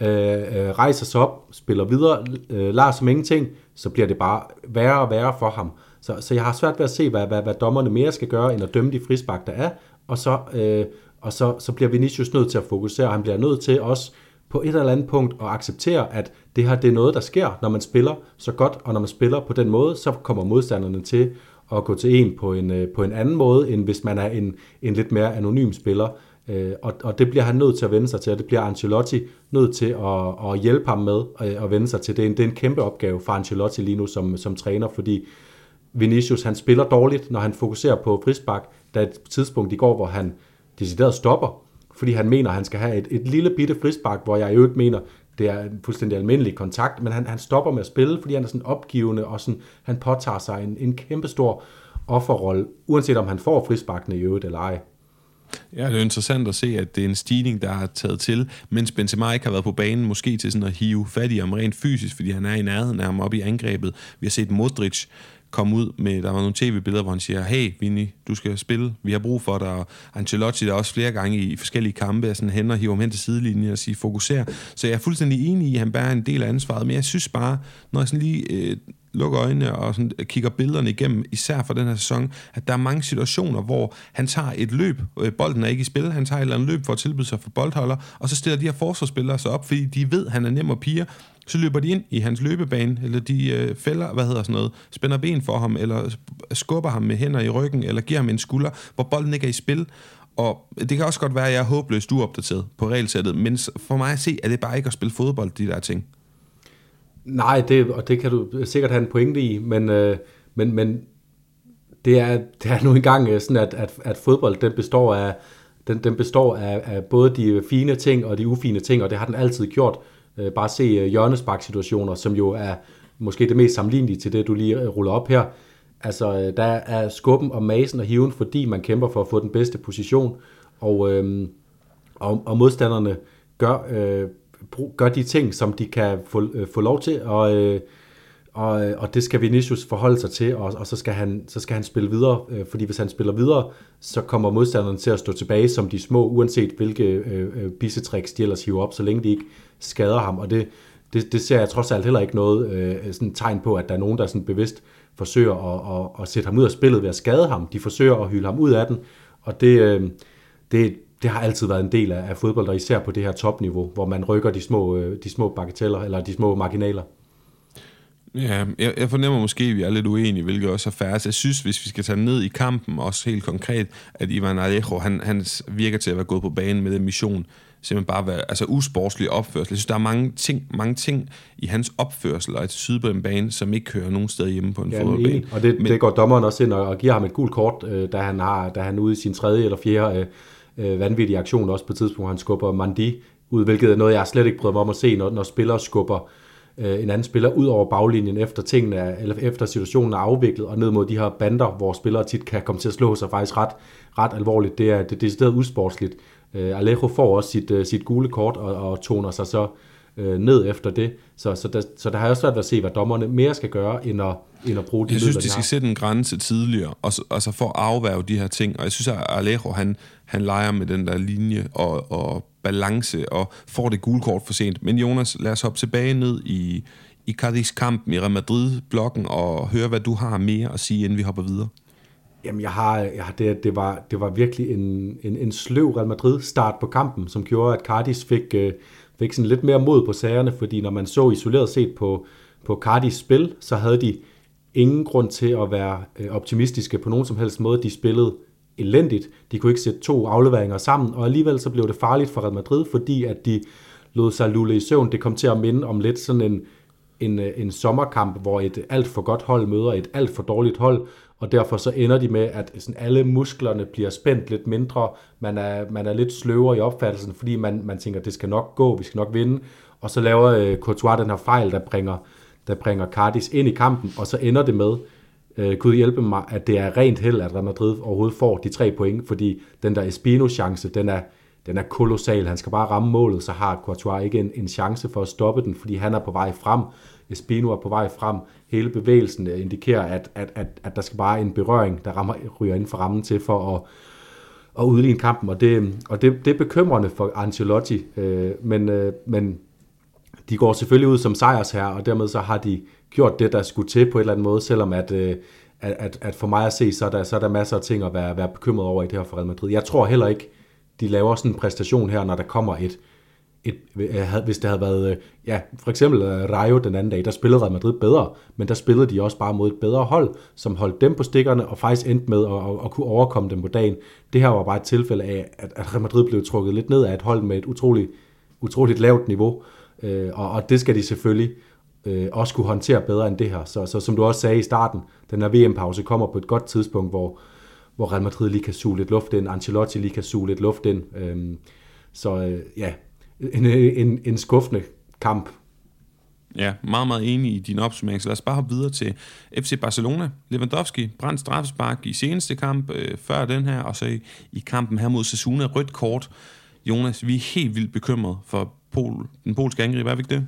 Speaker 2: øh, øh, rejser sig op, spiller videre, øh, lader som ingenting, så bliver det bare værre og værre for ham. Så, så jeg har svært ved at se, hvad, hvad, hvad dommerne mere skal gøre, end at dømme de frisbak, der er. Og så, øh, og så, så bliver Vinicius nødt til at fokusere. og Han bliver nødt til også på et eller andet punkt at acceptere, at det her det er noget, der sker, når man spiller så godt, og når man spiller på den måde, så kommer modstanderne til at gå til en på en, øh, på en anden måde, end hvis man er en, en lidt mere anonym spiller. Øh, og, og det bliver han nødt til at vende sig til, og det bliver Ancelotti nødt til at, at hjælpe ham med at, at vende sig til. Det er, en, det er en kæmpe opgave for Ancelotti lige nu som, som træner, fordi Vinicius han spiller dårligt, når han fokuserer på frisbak. Der er et tidspunkt i går, hvor han decideret stopper, fordi han mener, at han skal have et, et lille bitte frispark, hvor jeg jo ikke mener, det er en fuldstændig almindelig kontakt, men han, han stopper med at spille, fordi han er sådan opgivende, og sådan, han påtager sig en, en kæmpe stor offerrolle, uanset om han får frisparkene i øvrigt eller ej.
Speaker 1: Ja, det er interessant at se, at det er en stigning, der er taget til, mens Benzema ikke har været på banen, måske til sådan at hive fat i ham rent fysisk, fordi han er i nærheden af ham oppe i angrebet. Vi har set Modric kom ud med, der var nogle tv-billeder, hvor han siger, hey Vinny, du skal spille, vi har brug for dig, og Ancelotti der også flere gange i forskellige kampe, er sådan hen og hiver ham hen til sidelinjen og siger, fokuser. Så jeg er fuldstændig enig i, at han bærer en del af ansvaret, men jeg synes bare, når jeg sådan lige øh, lukker øjnene og sådan, øh, kigger billederne igennem, især for den her sæson, at der er mange situationer, hvor han tager et løb, øh, bolden er ikke i spil, han tager et eller andet løb for at tilbyde sig for boldholder, og så stiller de her forsvarsspillere sig op, fordi de ved, at han er nem at pige, så løber de ind i hans løbebane, eller de øh, fælder, hvad hedder sådan noget, spænder ben for ham, eller skubber ham med hænder i ryggen, eller giver ham en skulder, hvor bolden ikke er i spil. Og det kan også godt være, at jeg er håbløst uopdateret på regelsættet, men for mig at se, er det bare ikke at spille fodbold, de der ting.
Speaker 2: Nej, det, og det kan du sikkert have en pointe i, men, øh, men, men det, er, det er nu engang øh, sådan, at, at, at fodbold den består af den, den består af, af både de fine ting og de ufine ting, og det har den altid gjort. Øh, bare se øh, hjørnesparksituationer, som jo er måske det mest sammenlignelige til det, du lige øh, ruller op her. Altså, øh, der er skubben og masen og hiven, fordi man kæmper for at få den bedste position, og, øh, og, og modstanderne gør, øh, gør de ting, som de kan få, øh, få lov til, og, øh, og, øh, og det skal Vinicius forholde sig til, og, og så, skal han, så skal han spille videre, øh, fordi hvis han spiller videre, så kommer modstanderen til at stå tilbage som de små, uanset hvilke øh, øh, bissetricks de ellers hiver op, så længe de ikke skader ham, og det, det, det ser jeg trods alt heller ikke noget øh, sådan tegn på, at der er nogen, der sådan bevidst forsøger at, at, at sætte ham ud af spillet ved at skade ham. De forsøger at hylde ham ud af den, og det, øh, det, det har altid været en del af, af fodbold, og især på det her topniveau, hvor man rykker de små, øh, de små bagateller, eller de små marginaler.
Speaker 1: Ja, jeg, jeg fornemmer måske, at vi er lidt uenige, hvilket også er færdigt. Jeg synes, hvis vi skal tage ned i kampen, også helt konkret, at Ivan Alejo, han, han virker til at være gået på banen med den mission, simpelthen bare være altså usportslig opførsel. Jeg synes, der er mange ting, mange ting i hans opførsel og syd på en bane, som ikke kører nogen steder hjemme på en ja, fodboldbane.
Speaker 2: Og det, Men, det går dommeren også ind og, og giver ham et gult kort, øh, da, han har, da han ude i sin tredje eller fjerde øh, øh, vanvittige aktion, også på et tidspunkt, han skubber Mandi ud, hvilket er noget, jeg slet ikke prøver mig om at se, når, når spillere skubber øh, en anden spiller ud over baglinjen efter tingene er, eller efter situationen er afviklet og ned mod de her bander, hvor spillere tit kan komme til at slå sig faktisk ret, ret alvorligt. Det er, det, er stedet usportsligt. Øh, Alejo får også sit, øh, sit gule kort og, og toner sig så øh, ned efter det. Så, så, der, så der har jeg svært ved at se, hvad dommerne mere skal gøre, end at, end at bruge de
Speaker 1: Jeg synes, de, skal sætte en grænse tidligere, og så, altså for at afværge de her ting. Og jeg synes, at Alejo, han, han leger med den der linje og, og balance, og får det gule kort for sent. Men Jonas, lad os hoppe tilbage ned i, i Cardis kamp i Real Madrid-blokken, og høre, hvad du har mere at sige, inden vi hopper videre.
Speaker 2: Jamen, jeg har, jeg har det, det, var, det var virkelig en, en, en sløv Real Madrid-start på kampen, som gjorde, at Cardis fik, øh, fik sådan lidt mere mod på sagerne, fordi når man så isoleret set på, på Cardis spil, så havde de ingen grund til at være øh, optimistiske på nogen som helst måde. De spillede elendigt. De kunne ikke sætte to afleveringer sammen, og alligevel så blev det farligt for Real Madrid, fordi at de lod sig lulle i søvn. Det kom til at minde om lidt sådan en, en, øh, en sommerkamp, hvor et alt for godt hold møder et alt for dårligt hold, og derfor så ender de med, at sådan alle musklerne bliver spændt lidt mindre, man er, man er lidt sløvere i opfattelsen, fordi man, man tænker, det skal nok gå, vi skal nok vinde, og så laver øh, Courtois den her fejl, der bringer, der bringer Cardis ind i kampen, og så ender det med, øh, kunne hjælpe mig, at det er rent held, at Real Madrid overhovedet får de tre point, fordi den der Espino-chance, den er, den er kolossal. Han skal bare ramme målet, så har Courtois ikke en, en chance for at stoppe den, fordi han er på vej frem. Espino er på vej frem. Hele bevægelsen øh, indikerer, at, at, at, at der skal bare en berøring, der rammer, ryger inden for rammen til for at, at udligne kampen, og det, og det, det er bekymrende for Ancelotti, øh, men, øh, men de går selvfølgelig ud som sejrs her, og dermed så har de gjort det, der skulle til på en eller anden måde, selvom at, øh, at, at, at for mig at se, så er der, så er der masser af ting at være, være bekymret over i det her for Real Madrid. Jeg tror heller ikke, de laver sådan en præstation her, når der kommer et, et, øh, hvis det havde været, øh, ja, for eksempel øh, Rayo den anden dag, der spillede Real Madrid bedre, men der spillede de også bare mod et bedre hold, som holdt dem på stikkerne, og faktisk endte med at, at, at kunne overkomme dem på dagen. Det her var bare et tilfælde af, at, at Real Madrid blev trukket lidt ned af et hold med et utroligt, utroligt lavt niveau, øh, og, og det skal de selvfølgelig øh, øh, også kunne håndtere bedre end det her. Så, så som du også sagde i starten, den her VM-pause kommer på et godt tidspunkt, hvor, hvor Real Madrid lige kan suge lidt luft ind, Ancelotti lige kan suge lidt luft ind. Øh, så øh, ja, en, en, en skuffende kamp.
Speaker 1: Ja, meget, meget enig i din opsummering. Så lad os bare hoppe videre til FC Barcelona. Lewandowski brændt straffespark i seneste kamp øh, før den her, og så i, i kampen her mod Sassuna. rødt kort. Jonas, vi er helt vildt bekymret for Pol, den polske angriber, er vi ikke det?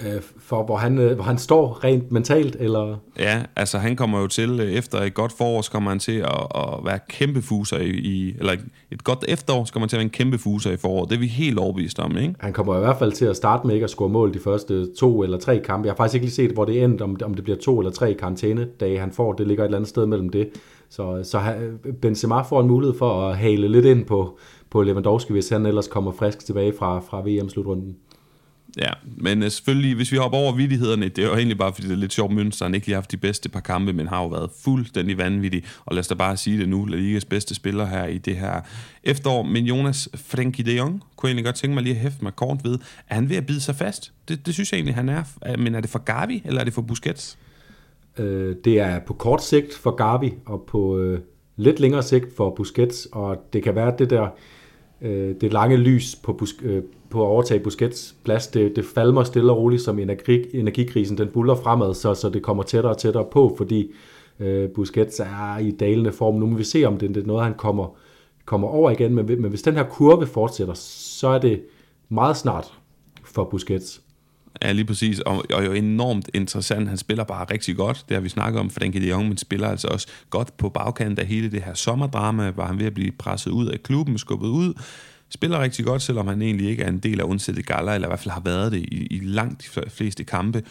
Speaker 2: Øh, for hvor han, øh, hvor han står rent mentalt, eller?
Speaker 1: Ja, altså han kommer jo til, øh, efter et godt forår, så kommer han til at, at være kæmpe fuser i, i, eller et godt efterår, så kommer han til at være en kæmpe fuser i foråret. Det er vi helt overbevist om, ikke?
Speaker 2: Han kommer i hvert fald til at starte med ikke at score mål de første to eller tre kampe. Jeg har faktisk ikke lige set, hvor det endte, om, om det bliver to eller tre karantænedage, han får. Det ligger et eller andet sted mellem det. Så, så Benzema får en mulighed for at hale lidt ind på, på Lewandowski, hvis han ellers kommer frisk tilbage fra, fra VM-slutrunden.
Speaker 1: Ja, men uh, selvfølgelig, hvis vi hopper over vidighederne, det er jo egentlig bare, fordi det er lidt sjovt, Mønster han ikke lige har haft de bedste par kampe, men har jo været fuldstændig vanvittig. Og lad os da bare sige det nu, La Ligas bedste spiller her i det her efterår. Men Jonas Frenkie de Jong kunne jeg egentlig godt tænke mig lige at hæfte mig kort ved. Er han ved at bide sig fast? Det, det synes jeg egentlig, han er. Øh, men er det for Gavi, eller er det for Busquets?
Speaker 2: Øh, det er på kort sigt for Gavi, og på øh, lidt længere sigt for Busquets. Og det kan være det der øh, det lange lys på, Bus- øh, på at overtage Busquets plads, det, det falmer stille og roligt, som energi, energikrisen den buller fremad, så, så det kommer tættere og tættere på, fordi øh, Busquets er i dalende form. Nu må vi se, om det, det er noget, han kommer, kommer over igen, men, men hvis den her kurve fortsætter, så er det meget snart for Busquets.
Speaker 1: Ja, lige præcis, og, og jo enormt interessant. Han spiller bare rigtig godt, det har vi snakket om, for den de Jong, men spiller altså også godt på bagkanten af hele det her sommerdrama, hvor han ved at blive presset ud af klubben, skubbet ud, spiller rigtig godt, selvom han egentlig ikke er en del af undsættet galler, eller i hvert fald har været det i, i langt de fleste kampe.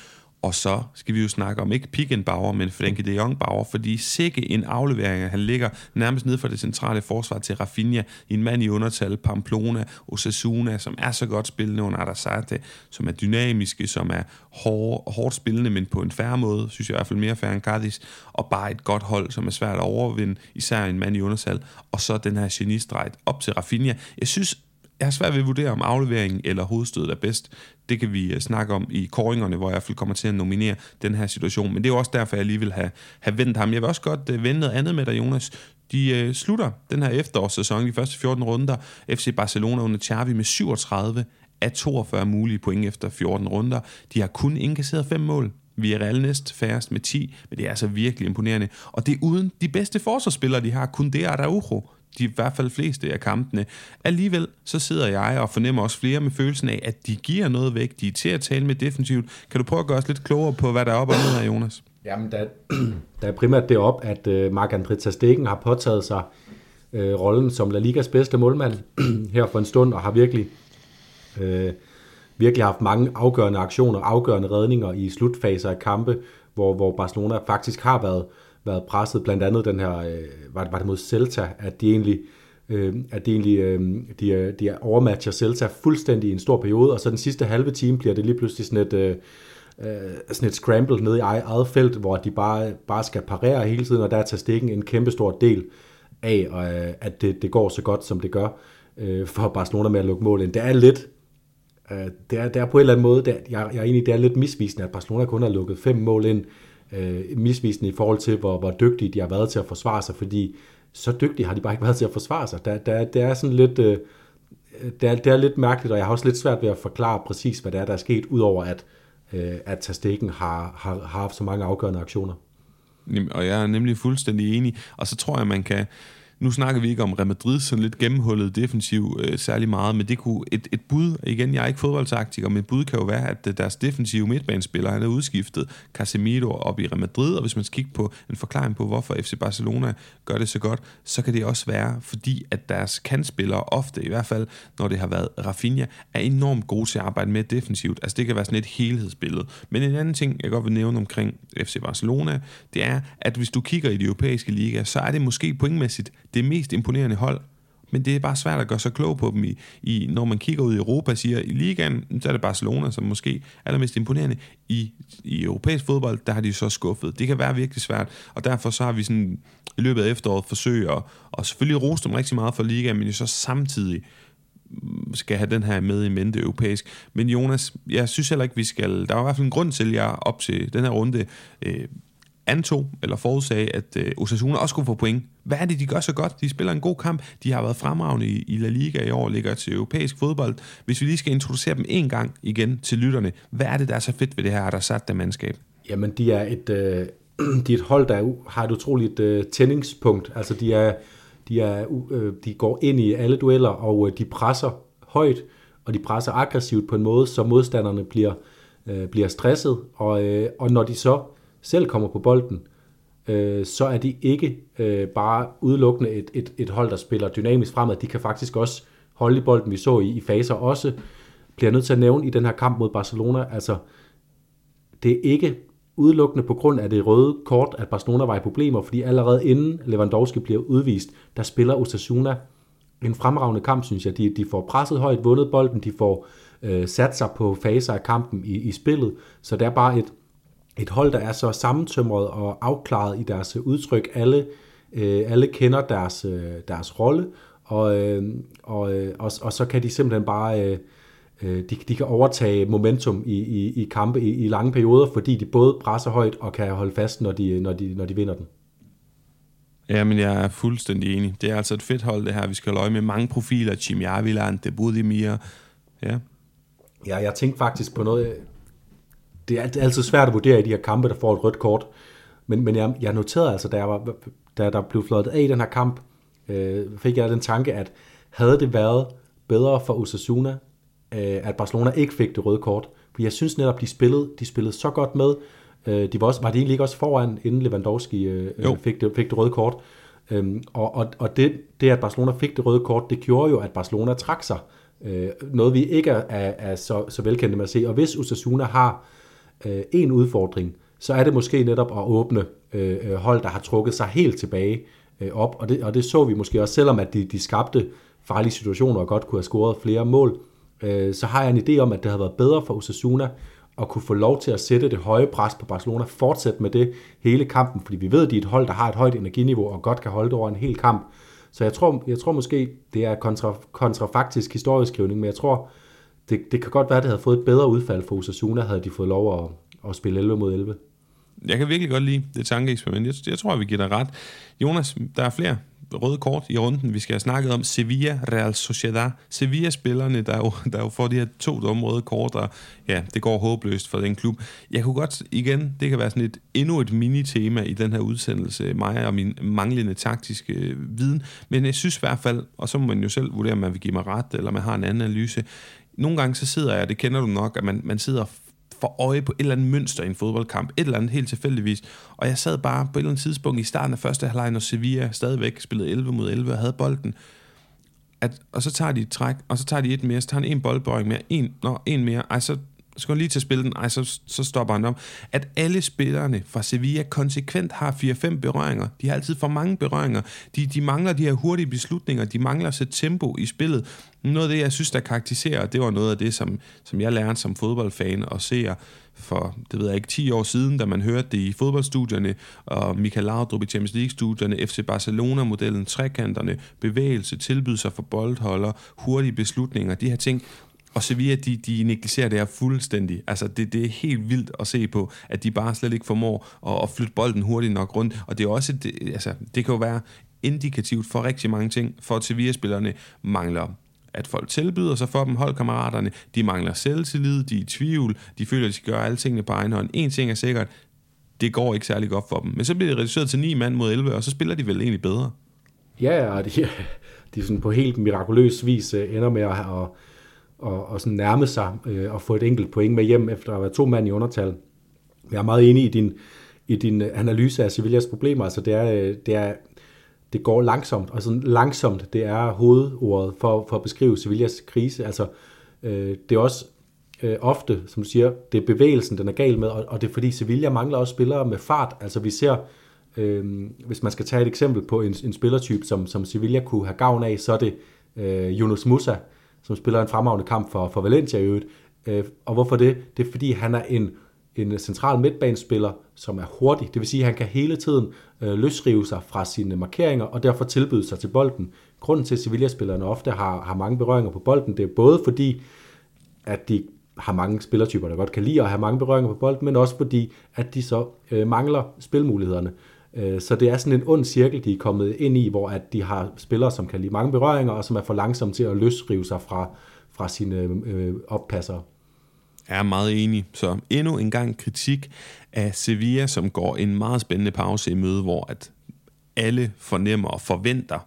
Speaker 1: Og så skal vi jo snakke om ikke Pickenbauer, men Frenkie de Jong Bauer, fordi sikke en aflevering, han ligger nærmest ned for det centrale forsvar til Rafinha, en mand i undertal, Pamplona, Osasuna, som er så godt spillende under Arasate, som er dynamiske, som er hård, hårdt spillende, men på en færre måde, synes jeg i hvert fald mere færre end Cardis, og bare et godt hold, som er svært at overvinde, især en mand i undertal, og så den her genistrejt op til Rafinha. Jeg synes, jeg har svært ved at vurdere, om afleveringen eller hovedstødet er bedst. Det kan vi øh, snakke om i koringerne, hvor jeg i hvert fald kommer til at nominere den her situation. Men det er også derfor, jeg lige vil have, have vendt ham. Jeg vil også godt uh, vende noget andet med dig, Jonas. De øh, slutter den her efterårssæson, de første 14 runder. FC Barcelona under Xavi med 37 af 42 mulige point efter 14 runder. De har kun indkasseret fem mål. Vi er reelt næst færrest med 10, men det er altså virkelig imponerende. Og det er uden de bedste forsvarsspillere, de har. Kun det Araujo, de i hvert fald fleste af kampene. Alligevel så sidder jeg og fornemmer også flere med følelsen af, at de giver noget væk. De er til at tale med defensivt. Kan du prøve at gøre os lidt klogere på, hvad der er op og ned her, Jonas?
Speaker 2: Jamen, der, der er primært det op, at øh, Marc-André Stegen har påtaget sig øh, rollen som La Ligas bedste målmand her for en stund, og har virkelig, øh, virkelig haft mange afgørende aktioner, afgørende redninger i slutfaser af kampe, hvor, hvor Barcelona faktisk har været været presset, blandt andet den her, øh, var, var det mod Celta, at de egentlig, øh, at de egentlig øh, de, de overmatcher Celta fuldstændig i en stor periode, og så den sidste halve time bliver det lige pludselig sådan et, øh, øh sådan et scramble ned i eget felt, hvor de bare, bare skal parere hele tiden, og der tager stikken en kæmpe stor del af, øh, at det, det går så godt, som det gør øh, for Barcelona med at lukke mål ind. Det er lidt, øh, det, er, det er på en eller anden måde, det er, jeg, jeg er det er lidt misvisende, at Barcelona kun har lukket fem mål ind, øh, misvisende i forhold til, hvor, hvor dygtige de har været til at forsvare sig, fordi så dygtige har de bare ikke været til at forsvare sig. Der, der, der er sådan lidt... Øh, det, er, det er lidt mærkeligt, og jeg har også lidt svært ved at forklare præcis, hvad det er, der er sket, udover at, øh, at Tastikken har, har, har haft så mange afgørende aktioner.
Speaker 1: Og jeg er nemlig fuldstændig enig, og så tror jeg, man kan nu snakker vi ikke om Real Madrid, sådan lidt gennemhullet defensiv øh, særlig meget, men det kunne et, et bud, igen, jeg er ikke fodboldtaktiker, men et bud kan jo være, at øh, deres defensive midtbanespiller, han er udskiftet Casemiro op i Real Madrid, og hvis man skal kigge på en forklaring på, hvorfor FC Barcelona gør det så godt, så kan det også være, fordi at deres kandspillere ofte, i hvert fald når det har været Rafinha, er enormt gode til at arbejde med defensivt. Altså det kan være sådan et helhedsbillede. Men en anden ting, jeg godt vil nævne omkring FC Barcelona, det er, at hvis du kigger i de europæiske ligaer, så er det måske pointmæssigt det mest imponerende hold, men det er bare svært at gøre sig klog på dem i, i når man kigger ud i Europa og siger, i ligaen, så er det Barcelona, som måske er allermest imponerende. I, I europæisk fodbold, der har de så skuffet. Det kan være virkelig svært, og derfor så har vi sådan i løbet af efteråret forsøgt at, og selvfølgelig rose dem rigtig meget for ligaen, men så samtidig skal have den her med i mente europæisk. Men Jonas, jeg synes heller ikke, vi skal... Der var i hvert fald en grund til, at jeg op til den her runde øh, antog eller forudsagde, at øh, Osasuna også skulle få point. Hvad er det, de gør så godt? De spiller en god kamp. De har været fremragende i, i La Liga i år, ligger til europæisk fodbold. Hvis vi lige skal introducere dem en gang igen til lytterne, hvad er det, der er så fedt ved det her, der mandskab?
Speaker 2: Jamen, de er et, øh, de er et hold, der har et utroligt øh, tændingspunkt. Altså, de, er, de, er, øh, de går ind i alle dueller, og øh, de presser højt, og de presser aggressivt på en måde, så modstanderne bliver øh, bliver stresset, og, øh, og når de så selv kommer på bolden, øh, så er de ikke øh, bare udelukkende et, et, et hold, der spiller dynamisk fremad. De kan faktisk også holde i bolden, vi så i, i faser også. Bliver nødt til at nævne i den her kamp mod Barcelona, altså det er ikke udelukkende på grund af det røde kort, at Barcelona var i problemer, fordi allerede inden Lewandowski bliver udvist, der spiller Osasuna en fremragende kamp, synes jeg. De, de får presset højt, vundet bolden, de får øh, sat sig på faser af kampen i, i spillet, så det er bare et, et hold, der er så sammentømret og afklaret i deres udtryk. Alle, øh, alle kender deres, øh, deres rolle, og, øh, og, øh, og, og så kan de simpelthen bare... Øh, øh, de, de kan overtage momentum i, i, i kampe i, i lange perioder, fordi de både presser højt og kan holde fast, når de, når de, når de vinder den.
Speaker 1: Ja, men jeg er fuldstændig enig. Det er altså et fedt hold, det her. Vi skal holde øje med mange profiler. Jim Jarviland, det Budimir. Ja.
Speaker 2: Ja, jeg tænkte faktisk på noget. Det er altid svært at vurdere i de her kampe, der får et rødt kort. Men, men jeg, jeg noterede altså, da, jeg var, da der blev flot af i den her kamp, øh, fik jeg den tanke, at havde det været bedre for Osasuna, øh, at Barcelona ikke fik det røde kort. For jeg synes netop, de spillede, de spillede så godt med. Øh, de var, også, var de egentlig ikke også foran, inden Lewandowski øh, fik, det, fik det røde kort. Øhm, og og, og det, det, at Barcelona fik det røde kort, det gjorde jo, at Barcelona trak sig. Øh, noget vi ikke er, er, er så, så velkendte med at se. Og hvis Osasuna har øh, en udfordring, så er det måske netop at åbne øh, øh, hold, der har trukket sig helt tilbage øh, op. Og det, og det så vi måske også, selvom at de, de skabte farlige situationer og godt kunne have scoret flere mål, øh, så har jeg en idé om, at det havde været bedre for Osasuna at kunne få lov til at sætte det høje pres på Barcelona, fortsætte med det hele kampen, fordi vi ved, at de er et hold, der har et højt energiniveau og godt kan holde det over en hel kamp. Så jeg tror, jeg tror måske, det er kontra, kontrafaktisk historieskrivning, men jeg tror, det, det kan godt være, at det havde fået et bedre udfald for Osasuna, havde de fået lov at, at spille 11 mod 11.
Speaker 1: Jeg kan virkelig godt lide det tankeeksperiment. Jeg, jeg tror, vi giver dig ret. Jonas, der er flere røde kort i runden. Vi skal have snakket om Sevilla Real Sociedad. Sevilla-spillerne, der jo, der jo får de her to dumme røde kort, og ja, det går håbløst for den klub. Jeg kunne godt, igen, det kan være sådan et, endnu et mini-tema i den her udsendelse, mig og min manglende taktiske øh, viden, men jeg synes i hvert fald, og så må man jo selv vurdere, om man vil give mig ret, eller man har en anden analyse, nogle gange så sidder jeg, det kender du nok, at man, man sidder for øje på et eller andet mønster i en fodboldkamp, et eller andet helt tilfældigvis. Og jeg sad bare på et eller andet tidspunkt i starten af første halvleg, når Sevilla stadigvæk spillede 11 mod 11 og havde bolden, at, og så tager de et træk, og så tager de et mere, så tager han en boldbøjning mere, en, nå, en mere, ej, så skal han lige til at spille den, ej, så, så stopper han om. At alle spillerne fra Sevilla konsekvent har 4-5 berøringer. De har altid for mange berøringer. De, de mangler de her hurtige beslutninger. De mangler at sætte tempo i spillet. Noget af det, jeg synes, der karakteriserer, det var noget af det, som, som jeg lærte som fodboldfan og ser for, det ved jeg ikke, 10 år siden, da man hørte det i fodboldstudierne, og Michael Laudrup i Champions League-studierne, FC Barcelona-modellen, trekanterne, bevægelse, tilbydelser sig for boldholder, hurtige beslutninger, de her ting, og Sevilla, de, de negligerer det her fuldstændig. Altså, det, det er helt vildt at se på, at de bare slet ikke formår at, at flytte bolden hurtigt nok rundt. Og det er også, det, altså, det kan jo være indikativt for rigtig mange ting, for at Sevilla-spillerne mangler at folk tilbyder sig for dem, holdkammeraterne, de mangler selvtillid, de er i tvivl, de føler, at de skal gøre alle tingene på egen hånd. En ting er sikkert, det går ikke særlig godt for dem. Men så bliver det reduceret til 9 mand mod 11, og så spiller de vel egentlig bedre.
Speaker 2: Ja, og de, de sådan på helt mirakuløs vis øh, ender med at, at og, og sådan nærme sig øh, og få et enkelt point med hjem efter at være to mand i undertal. Jeg er meget enig i din, i din øh, analyse af Sevillas problemer. Altså det er, øh, det er det går langsomt, og sådan langsomt, det er hovedordet for, for at beskrive Sevillas krise. Altså, øh, det er også øh, ofte, som du siger, det er bevægelsen, den er gal med, og, og det er fordi Sevilla mangler også spillere med fart. Altså vi ser, øh, hvis man skal tage et eksempel på en, en spillertype, som, som Sevilla kunne have gavn af, så er det øh, Jonas Musa, som spiller en fremragende kamp for, for Valencia i øvrigt. Øh, og hvorfor det? Det er fordi, han er en, en central midtbanespiller, som er hurtig. Det vil sige, at han kan hele tiden øh, løsrive sig fra sine markeringer, og derfor tilbyde sig til bolden. Grunden til, at Sevilla-spillerne ofte har, har mange berøringer på bolden, det er både fordi, at de har mange spillertyper, der godt kan lide at have mange berøringer på bolden, men også fordi, at de så øh, mangler spilmulighederne. Øh, så det er sådan en ond cirkel, de er kommet ind i, hvor at de har spillere, som kan lide mange berøringer, og som er for langsomme til at løsrive sig fra, fra sine øh, oppasser.
Speaker 1: Jeg er meget enig. Så endnu en gang kritik af Sevilla, som går en meget spændende pause i møde, hvor at alle fornemmer og forventer,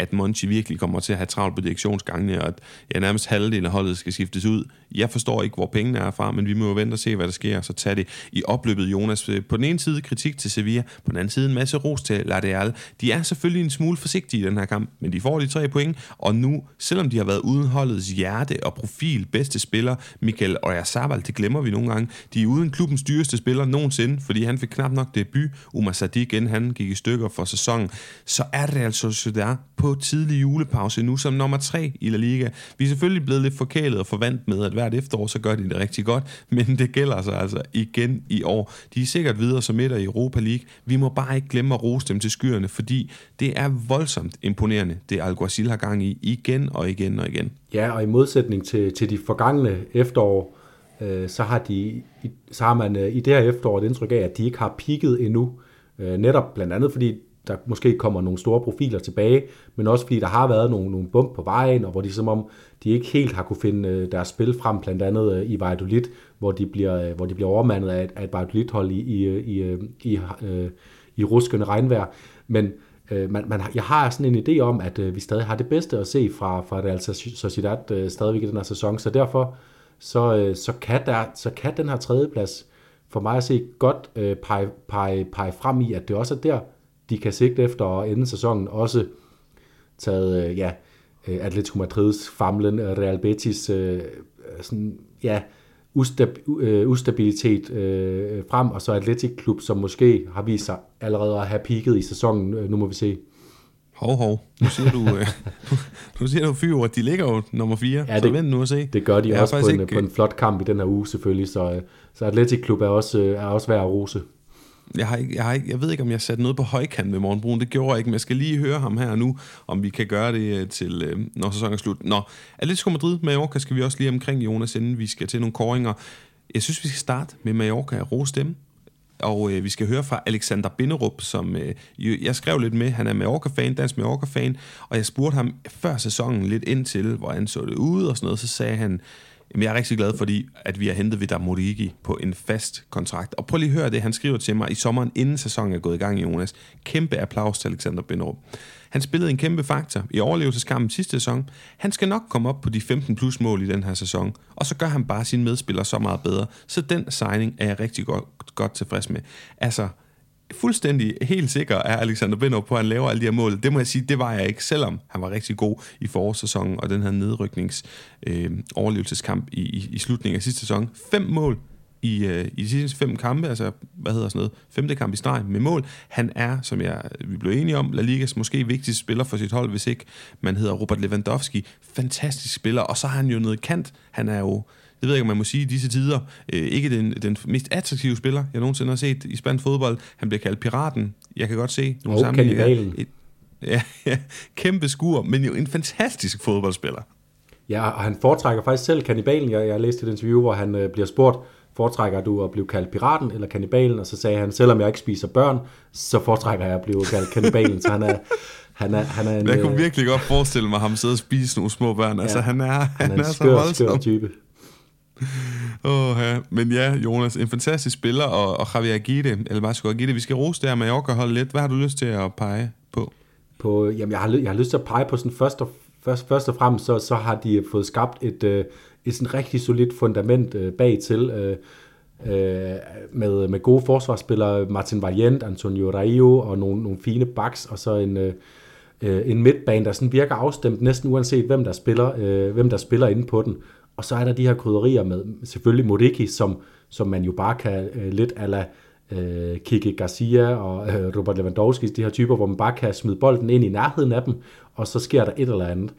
Speaker 1: at Monchi virkelig kommer til at have travlt på direktionsgangene, og at ja, nærmest halvdelen af holdet skal skiftes ud. Jeg forstår ikke, hvor pengene er fra, men vi må jo vente og se, hvad der sker, så tage det i opløbet, Jonas. Øh, på den ene side kritik til Sevilla, på den anden side en masse ros til Ladeal. De er selvfølgelig en smule forsigtige i den her kamp, men de får de tre point, og nu, selvom de har været uden holdets hjerte og profil, bedste spiller, Michael Oyarzabal, det glemmer vi nogle gange, de er uden klubbens dyreste spiller nogensinde, fordi han fik knap nok debut, Umar Sadik, inden han gik i stykker for sæsonen, så er det altså Sociedad på tidlig julepause nu som nummer tre i La Liga. Vi er selvfølgelig blevet lidt forkælet og forvandt med, at hvert efterår, så gør de det rigtig godt, men det gælder sig altså igen i år. De er sikkert videre som et i Europa League. Vi må bare ikke glemme at rose dem til skyerne, fordi det er voldsomt imponerende, det Alguacil har gang i igen og igen og igen.
Speaker 2: Ja, og i modsætning til, til de forgangne efterår, øh, så, har de, så har man øh, i det her efterår et indtryk af, at de ikke har pigget endnu. Øh, netop blandt andet fordi der måske kommer nogle store profiler tilbage, men også fordi der har været nogle, nogle bump på vejen, og hvor de som om de ikke helt har kunne finde øh, deres spil frem, blandt andet øh, i Valladolid, hvor de bliver, øh, hvor de bliver overmandet af et, af et Valladolid-hold i, i, i, i, i, i ruskende regnvejr. Men man, man, jeg har sådan en idé om, at vi stadig har det bedste at se fra, fra Real Sociedad stadigvæk i den her sæson, så derfor så, så, kan der, så kan den her tredjeplads for mig at se godt pege, pege, pege frem i, at det også er der, de kan sigte efter at ende sæsonen også taget, øh, ja, øh, Atletico Madrids famlen, øh, Real Betis, sådan, ja, ustab- ustabilitet øh, frem, og så Atletic Klub, som måske har vist sig allerede at have peaked i sæsonen. Nu må vi se.
Speaker 1: Hov, hov. Nu siger du, øh, nu siger du fyr, at de ligger jo nummer 4, ja, så det, vent nu og se.
Speaker 2: Det gør de jeg også på en, ikke... på en flot kamp i den her uge selvfølgelig, så, så Atletic Klub er også, er også værd at rose
Speaker 1: jeg, har ikke, jeg, har ikke, jeg ved ikke, om jeg satte noget på højkant med Morgenbrun. Det gjorde jeg ikke, men jeg skal lige høre ham her nu, om vi kan gøre det øh, til, øh, når sæsonen er slut. Nå, Atletico Madrid, Mallorca skal vi også lige omkring, Jonas, inden vi skal til nogle koringer. Jeg synes, vi skal starte med Mallorca og rose dem. Og øh, vi skal høre fra Alexander Binderup, som øh, jeg skrev lidt med. Han er Mallorca-fan, dansk Mallorca-fan, og jeg spurgte ham før sæsonen lidt ind til, hvor han så det ud og sådan noget. Så sagde han, Jamen, jeg er rigtig glad, fordi at vi har hentet Vidar Morigi på en fast kontrakt. Og prøv lige at høre det, han skriver til mig i sommeren, inden sæsonen er gået i gang, Jonas. Kæmpe applaus til Alexander Binderup. Han spillede en kæmpe faktor i overlevelseskampen sidste sæson. Han skal nok komme op på de 15 plus mål i den her sæson, og så gør han bare sine medspillere så meget bedre. Så den signing er jeg rigtig godt, godt tilfreds med. Altså, fuldstændig helt sikker er Alexander Bindrup på, at han laver alle de her mål. Det må jeg sige, det var jeg ikke, selvom han var rigtig god i forårssæsonen og den her nedryknings øh, overlevelseskamp i, i, i slutningen af sidste sæson. Fem mål i, øh, i de sidste fem kampe, altså hvad hedder sådan noget, femte kamp i streg med mål. Han er, som jeg, vi blev enige om, La Ligas måske vigtigste spiller for sit hold, hvis ikke man hedder Robert Lewandowski. Fantastisk spiller, og så har han jo noget kant. Han er jo det ved jeg ikke, om man må sige i disse tider, øh, ikke den, den mest attraktive spiller, jeg nogensinde har set i spansk fodbold. Han bliver kaldt Piraten. Jeg kan godt se
Speaker 2: nogle oh, sammenligninger.
Speaker 1: Ja, ja, kæmpe skur, men jo en fantastisk fodboldspiller.
Speaker 2: Ja, og han foretrækker faktisk selv kannibalen. Jeg, jeg læste et interview, hvor han øh, bliver spurgt, foretrækker du at blive kaldt piraten eller kannibalen? Og så sagde han, selvom jeg ikke spiser børn, så foretrækker jeg at blive kaldt kannibalen. så han er, han er, han er en,
Speaker 1: jeg kunne øh, virkelig godt forestille mig ham sidde og spise nogle små børn. Ja, altså, han er, han, han er, en er skør, så voldsom. Skør type. Oh, ja. Men ja, Jonas, en fantastisk spiller, og, og Javier Gide, eller Vasco Gide, vi skal rose der Mallorca holde lidt. Hvad har du lyst til at pege på?
Speaker 2: på jamen, jeg, har, jeg har lyst til at pege på sådan først og, først, først og fremmest, så, så har de fået skabt et, øh, et sådan rigtig solidt fundament øh, bag til, øh, øh, med, med gode forsvarsspillere, Martin Valiant, Antonio Raio og nogle, nogle fine backs, og så en, øh, øh, en midtbane, der sådan virker afstemt næsten uanset hvem der spiller, øh, hvem der spiller inde på den. Og så er der de her krydderier med selvfølgelig Moriki, som, som man jo bare kan øh, lidt ala øh, Kike Garcia og øh, Robert Lewandowski, de her typer, hvor man bare kan smide bolden ind i nærheden af dem, og så sker der et eller andet.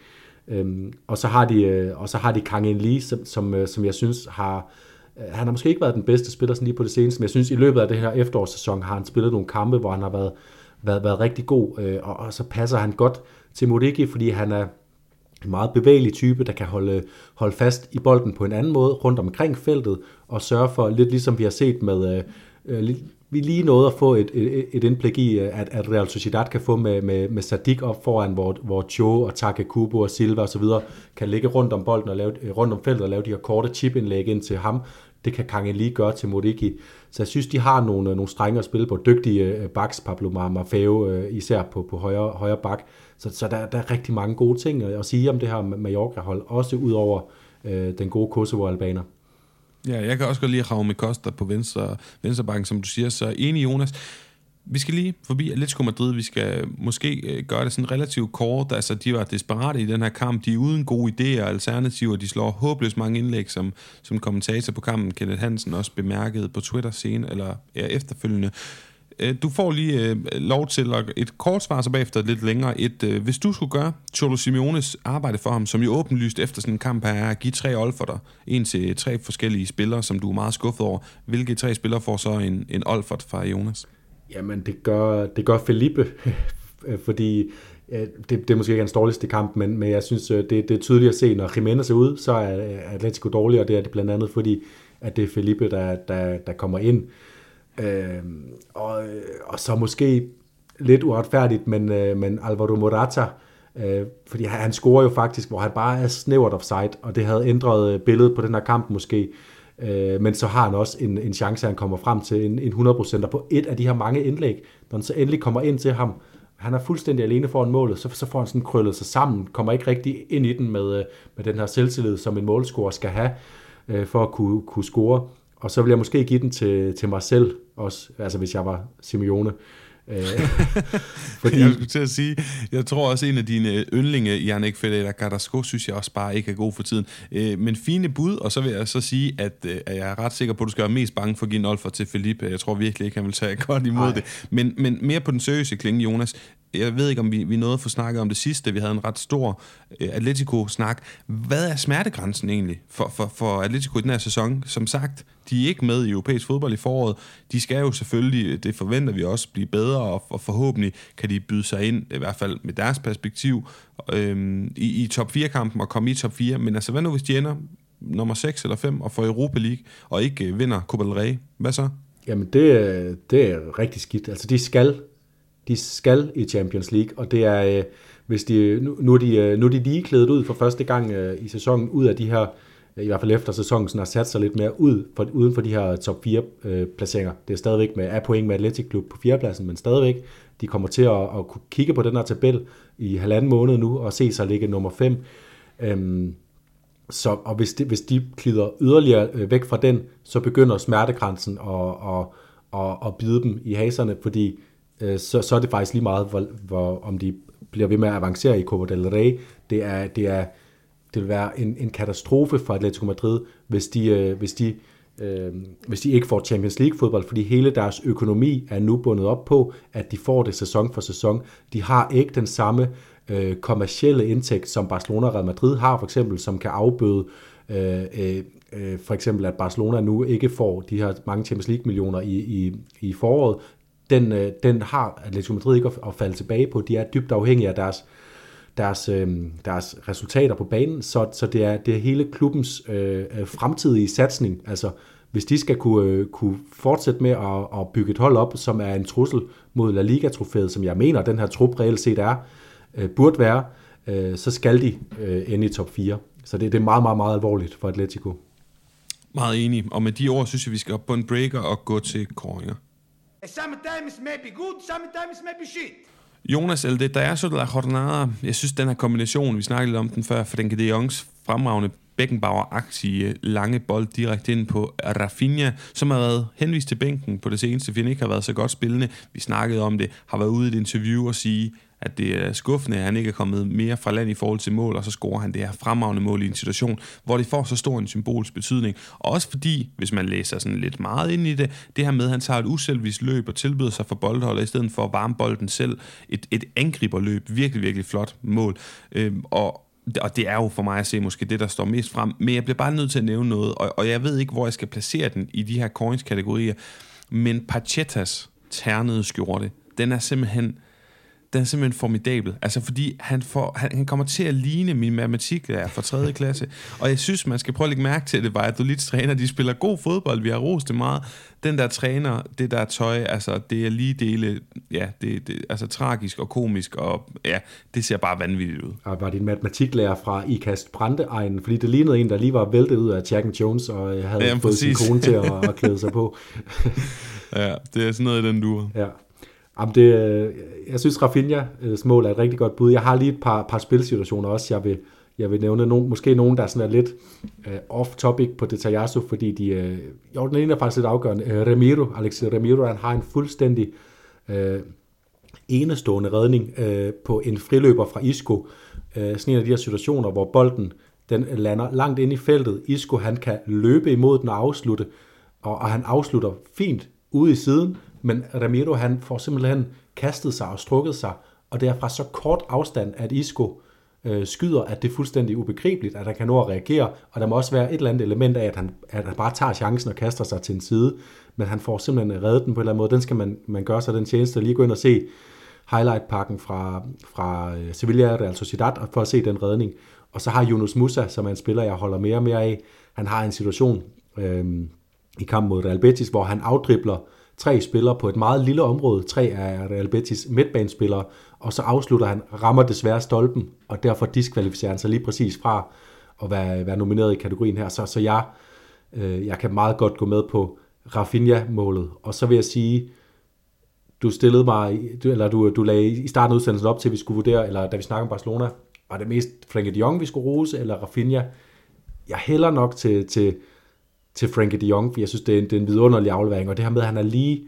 Speaker 2: Øhm, og så har de øh, og så har de Kang In Lee, som, som, øh, som jeg synes har øh, han har måske ikke været den bedste spiller sådan lige på det seneste, men jeg synes i løbet af det her efterårssæson har han spillet nogle kampe, hvor han har været, været, været rigtig god, øh, og, og så passer han godt til Moriki, fordi han er, meget bevægelig type, der kan holde, holde fast i bolden på en anden måde rundt omkring feltet, og sørge for, lidt ligesom vi har set med, øh, øh vi lige nåede at få et, et, et indblik i, øh, at, at Real Sociedad kan få med, med, med Sadik op foran, hvor, hvor Cho og Take Kubo og Silva osv. kan ligge rundt om bolden og lave, øh, rundt om feltet og lave de her korte chip-indlæg ind til ham. Det kan Kange lige gøre til Moriki. Så jeg synes, de har nogle, øh, nogle strenge at spille på. Dygtige backs, Pablo Marfeo, især på, på højre, højre bak. Så, så der, der er rigtig mange gode ting at sige om det her Mallorca-hold, også ud over øh, den gode Kosovo-albaner.
Speaker 1: Ja, jeg kan også godt lide Raume Costa på venstre, venstrebakken, som du siger, så enig Jonas. Vi skal lige forbi Atletico Madrid. Vi skal øh, måske øh, gøre det sådan relativt kort. Altså, de var desperate i den her kamp. De er uden gode idéer og alternativer. De slår håbløst mange indlæg, som, som kommentator på kampen, Kenneth Hansen, også bemærkede på Twitter sen eller ja, efterfølgende. Øh, du får lige øh, lov til at, et kort svar, så bagefter lidt længere. Et, øh, hvis du skulle gøre Cholo Simeones arbejde for ham, som jo åbenlyst efter sådan en kamp her er at give tre Olferter, en til tre forskellige spillere, som du er meget skuffet over, hvilke tre spillere får så en, en Olfert fra Jonas?
Speaker 2: Jamen, det gør, det gør Felipe, fordi det, det er måske ikke hans dårligste kamp, men, men jeg synes, øh, det, det er tydeligt at se, når Jimenez er ude, så er Atletico dårligere, og det er det blandt andet, fordi at det er Felipe, der, der, der kommer ind. Øhm, øh, og, og så måske lidt uretfærdigt, men, øh, men Alvaro Morata, øh, fordi han, han scorer jo faktisk, hvor han bare er snævert offside, og det havde ændret øh, billedet på den her kamp måske. Øh, men så har han også en, en chance, at han kommer frem til en, en 100% på et af de her mange indlæg. Når han så endelig kommer ind til ham, han er fuldstændig alene foran målet, så, så får han sådan krøllet sig sammen, kommer ikke rigtig ind i den med, øh, med den her selvtillid, som en målscorer skal have, øh, for at kunne, kunne score. Og så vil jeg måske give den til, til mig selv også, altså hvis jeg var Simeone.
Speaker 1: Øh, fordi... Jeg skulle til at sige, jeg tror også, en af dine yndlinge, Janik Fedela Carrasco, synes jeg også bare ikke er god for tiden. Øh, men fine bud, og så vil jeg så sige, at, øh, at jeg er ret sikker på, at du skal være mest bange for at give en Olfer til Felipe. Jeg tror virkelig ikke, han vil tage godt imod Ej. det. Men, men mere på den seriøse klinge, Jonas jeg ved ikke, om vi, vi nåede at få snakket om det sidste. Vi havde en ret stor øh, Atletico-snak. Hvad er smertegrænsen egentlig for, for, for Atletico i den her sæson? Som sagt, de er ikke med i europæisk fodbold i foråret. De skal jo selvfølgelig, øh, det forventer vi også, blive bedre, og, og forhåbentlig kan de byde sig ind, i hvert fald med deres perspektiv, øh, i, i top 4-kampen og komme i top 4. Men altså, hvad nu hvis de ender nummer 6 eller 5 og får Europa League, og ikke øh, vinder Copa del Rey? Hvad så?
Speaker 2: Jamen, det, det er rigtig skidt. Altså, de skal de skal i Champions League, og det er, øh, hvis de, nu, nu, er de, øh, nu er de lige klædet ud for første gang øh, i sæsonen, ud af de her, øh, i hvert fald efter sæsonen, har sat sig lidt mere ud for, uden for de her top 4 øh, placeringer. Det er stadigvæk med af point med Atletic Klub på fjerdepladsen, men stadigvæk, de kommer til at, at kunne kigge på den her tabel i halvanden måned nu, og se sig ligge nummer 5. Øhm, så, og hvis de, hvis de glider yderligere øh, væk fra den, så begynder smertegrænsen at, at, at, at bide dem i haserne, fordi øh, så, så er det faktisk lige meget, hvor, hvor, om de bliver ved med at avancere i Copa del Rey. Det, er, det, er, det vil være en, en katastrofe for Atletico Madrid, hvis de, øh, hvis de øh, hvis de ikke får Champions League fodbold, fordi hele deres økonomi er nu bundet op på, at de får det sæson for sæson. De har ikke den samme øh, kommercielle indtægt, som Barcelona og Real Madrid har, for eksempel, som kan afbøde øh, øh, øh for eksempel, at Barcelona nu ikke får de her mange Champions League millioner i, i, i foråret, den, øh, den har Atletico Madrid ikke at, falde tilbage på. De er dybt afhængige af deres, deres, øh, deres resultater på banen, så, så det, er, det er hele klubbens øh, øh, fremtidige satsning. Altså, hvis de skal kunne, øh, kunne fortsætte med at, at bygge et hold op, som er en trussel mod La Liga-trofæet, som jeg mener, den her trup reelt set er, øh, burde være, øh, så skal de øh, ende i top 4. Så det, det er meget, meget, meget alvorligt for Atletico.
Speaker 1: Meget enig. Og med de ord synes jeg, vi skal op på en breaker og gå til koringer. Sometimes maybe good, sometimes maybe shit. Jonas Elde, der er så la jornada. Jeg synes, den her kombination, vi snakkede lidt om den før, for den de Jongs fremragende Beckenbauer-aktie øh, lange bold direkte ind på Rafinha, som har været henvist til bænken på det seneste, fordi han ikke har været så godt spillende. Vi snakkede om det, har været ude i et interview og sige, at det er skuffende, at han ikke er kommet mere fra land i forhold til mål, og så scorer han det her fremragende mål i en situation, hvor det får så stor en symbolsk betydning. Og også fordi, hvis man læser sådan lidt meget ind i det, det her med, at han tager et uselvvis løb og tilbyder sig for boldholder, i stedet for at varme bolden selv. Et, et angriberløb, virkelig, virkelig flot mål. Øhm, og og det er jo for mig at se måske det, der står mest frem, men jeg bliver bare nødt til at nævne noget, og, og jeg ved ikke, hvor jeg skal placere den i de her coins-kategorier, men Pachetas ternede skjorte, den er simpelthen den er simpelthen formidabel. Altså fordi han, får, han, han kommer til at ligne min matematiklærer fra 3. klasse. Og jeg synes, man skal prøve at lægge mærke til det, var at Dolits træner, de spiller god fodbold, vi har rost det meget. Den der træner, det der tøj, altså det er lige dele, ja, det, det, altså tragisk og komisk, og ja, det ser bare vanvittigt ud.
Speaker 2: Og var din matematiklærer fra Ikast Brandeegn, fordi det lignede en, der lige var væltet ud af Jack and Jones, og havde Jamen, fået præcis. sin kone til at, at klæde sig på.
Speaker 1: ja, det er sådan noget i den duer.
Speaker 2: Ja. Jamen det, øh, jeg synes, Rafinhas øh, mål er et rigtig godt bud. Jeg har lige et par, par spilsituationer også, jeg vil, jeg vil nævne. Nogle, måske nogen, der sådan er lidt øh, uh, off-topic på Detajasso, fordi de, uh, jo, den ene er faktisk lidt afgørende. Uh, Ramiro, Alex Ramiro, han har en fuldstændig uh, enestående redning uh, på en friløber fra Isco. Uh, sådan en af de her situationer, hvor bolden den lander langt ind i feltet. Isco, han kan løbe imod den og afslutte, og, og han afslutter fint ude i siden, men Ramiro han får simpelthen kastet sig og strukket sig, og det er fra så kort afstand, at Isco øh, skyder, at det er fuldstændig ubegribeligt, at han kan nå at reagere, og der må også være et eller andet element af, at han, at han bare tager chancen og kaster sig til en side, men han får simpelthen reddet den på en eller anden måde. Den skal man, man gøre sig den tjeneste, lige gå ind og se highlight-pakken fra, fra øh, Sevilla Real Sociedad, for at se den redning. Og så har Yunus Musa, som er en spiller, jeg holder mere og mere af, han har en situation øh, i kampen mod Real Betis, hvor han afdribler tre spillere på et meget lille område, tre er Real Betis midtbanespillere, og så afslutter han, rammer desværre stolpen, og derfor diskvalificerer han sig lige præcis fra at være, være nomineret i kategorien her. Så, så jeg, øh, jeg kan meget godt gå med på Rafinha-målet. Og så vil jeg sige, du stillede mig, eller du, du lagde i starten af udsendelsen op til, at vi skulle vurdere, eller da vi snakker om Barcelona, var det mest Frenkie de Jong, vi skulle rose, eller Rafinha? Jeg hælder nok til, til, til Frankie de Jong, for jeg synes, det er en, det er en vidunderlig aflevering, og det her med, at han er lige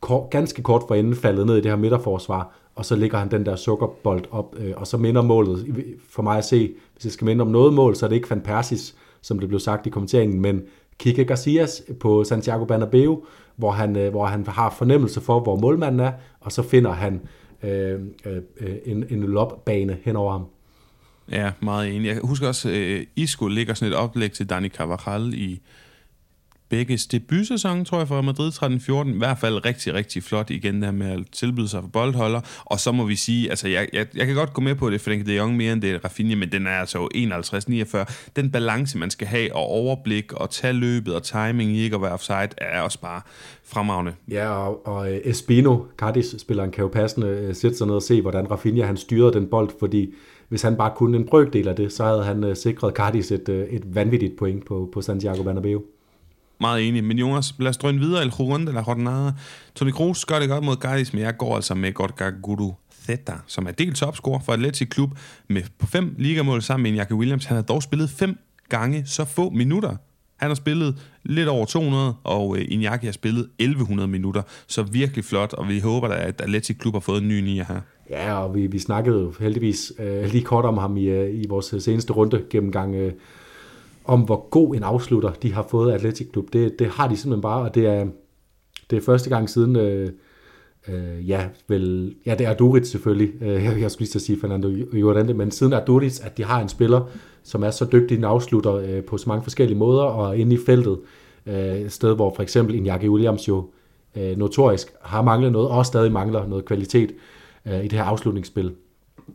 Speaker 2: kort, ganske kort for enden faldet ned i det her midterforsvar, og så ligger han den der sukkerbold op, øh, og så minder målet, for mig at se, hvis jeg skal minde om noget mål, så er det ikke Van Persis, som det blev sagt i kommenteringen, men Kike Garcias på Santiago Bernabeu, hvor han, øh, hvor han har fornemmelse for, hvor målmanden er, og så finder han øh, øh, en, en lopbane hen over ham.
Speaker 1: Ja, meget enig. Jeg husker også, at øh, Isco ligger sådan et oplæg til Dani Carvajal i begges debutsæson, tror jeg, for Madrid 13-14. I hvert fald rigtig, rigtig flot igen der med at tilbyde sig for boldholder. Og så må vi sige, altså jeg, jeg, jeg kan godt gå med på det, Frenkie de Jong mere end det Rafinha, men den er altså 51-49. Den balance, man skal have, og overblik, og tage løbet, og timing i ikke at være offside, er også bare fremragende.
Speaker 2: Ja, og, og øh, Espino, Cardis-spilleren, kan jo passende øh, sætte sig ned og se, hvordan Rafinha han styrede den bold, fordi hvis han bare kunne en brøkdel af det, så havde han øh, sikret Cardis et, et vanvittigt point på, på Santiago Bernabeu.
Speaker 1: Meget enig. Men Jonas, lad os drøne videre. El Jorunde la Jornada. Toni Kroos gør det godt mod Cardis, men jeg går altså med Gorka Guru Theta, som er delt topscorer for Atletic Klub med på fem ligamål sammen med Iñaki Williams. Han har dog spillet fem gange så få minutter. Han har spillet lidt over 200, og øh, Iñaki har spillet 1100 minutter. Så virkelig flot, og vi håber da, at Atletic Klub har fået en ny nier her.
Speaker 2: Ja, og vi, vi snakkede heldigvis øh, lige kort om ham i, øh, i vores seneste runde gennemgang, øh, om hvor god en afslutter de har fået Athletic Club. Det, det har de simpelthen bare, og det er, det er første gang siden, øh, øh, ja, vel, ja, det er Duritz selvfølgelig, øh, jeg, jeg skulle lige sige Fernando Llorente, men siden er Duritz, at de har en spiller, som er så dygtig en afslutter øh, på så mange forskellige måder, og inde i feltet, øh, et sted, hvor for eksempel Iñaki Williams jo øh, notorisk har manglet noget, og stadig mangler noget kvalitet, øh, i det her afslutningsspil.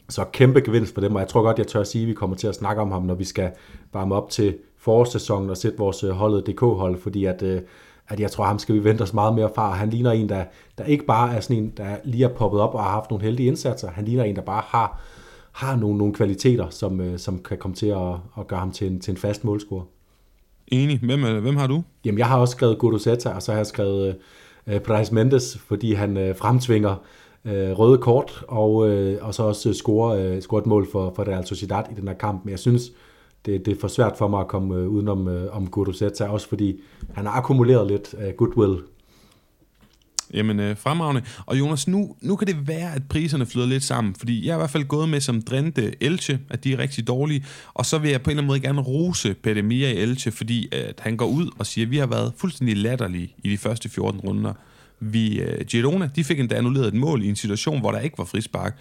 Speaker 2: Så kæmpe gevinst for dem, og jeg tror godt, jeg tør at sige, at vi kommer til at snakke om ham, når vi skal varme op til forårssæsonen og sætte vores øh, holdet DK-hold, fordi at, øh, at jeg tror, ham skal vi vente os meget mere fra. Han ligner en, der, der ikke bare er sådan en, der lige er poppet op og har haft nogle heldige indsatser. Han ligner en, der bare har, har nogle, nogle kvaliteter, som, øh, som kan komme til at, at gøre ham til en, til en fast målscorer.
Speaker 1: Enig. Hvem, hvem har du?
Speaker 2: Jamen, jeg har også skrevet Godoseta, og så har jeg skrevet uh, Price Mendes, fordi han uh, fremtvinger øh, røde kort, og, øh, og så også øh, score, øh, score et mål for, for Real Sociedad i den her kamp. Men jeg synes, det, det er for svært for mig at komme øh, udenom øh, om Gudoseta, også fordi han har akkumuleret lidt øh, goodwill.
Speaker 1: Jamen, øh, fremragende. Og Jonas, nu, nu kan det være, at priserne flyder lidt sammen, fordi jeg er i hvert fald gået med som Drente Elche, at de er rigtig dårlige, og så vil jeg på en eller anden måde gerne rose Pedemia i Elche, fordi øh, at han går ud og siger, at vi har været fuldstændig latterlige i de første 14 runder vi, uh, Girona, de fik endda annulleret et mål i en situation, hvor der ikke var frispark.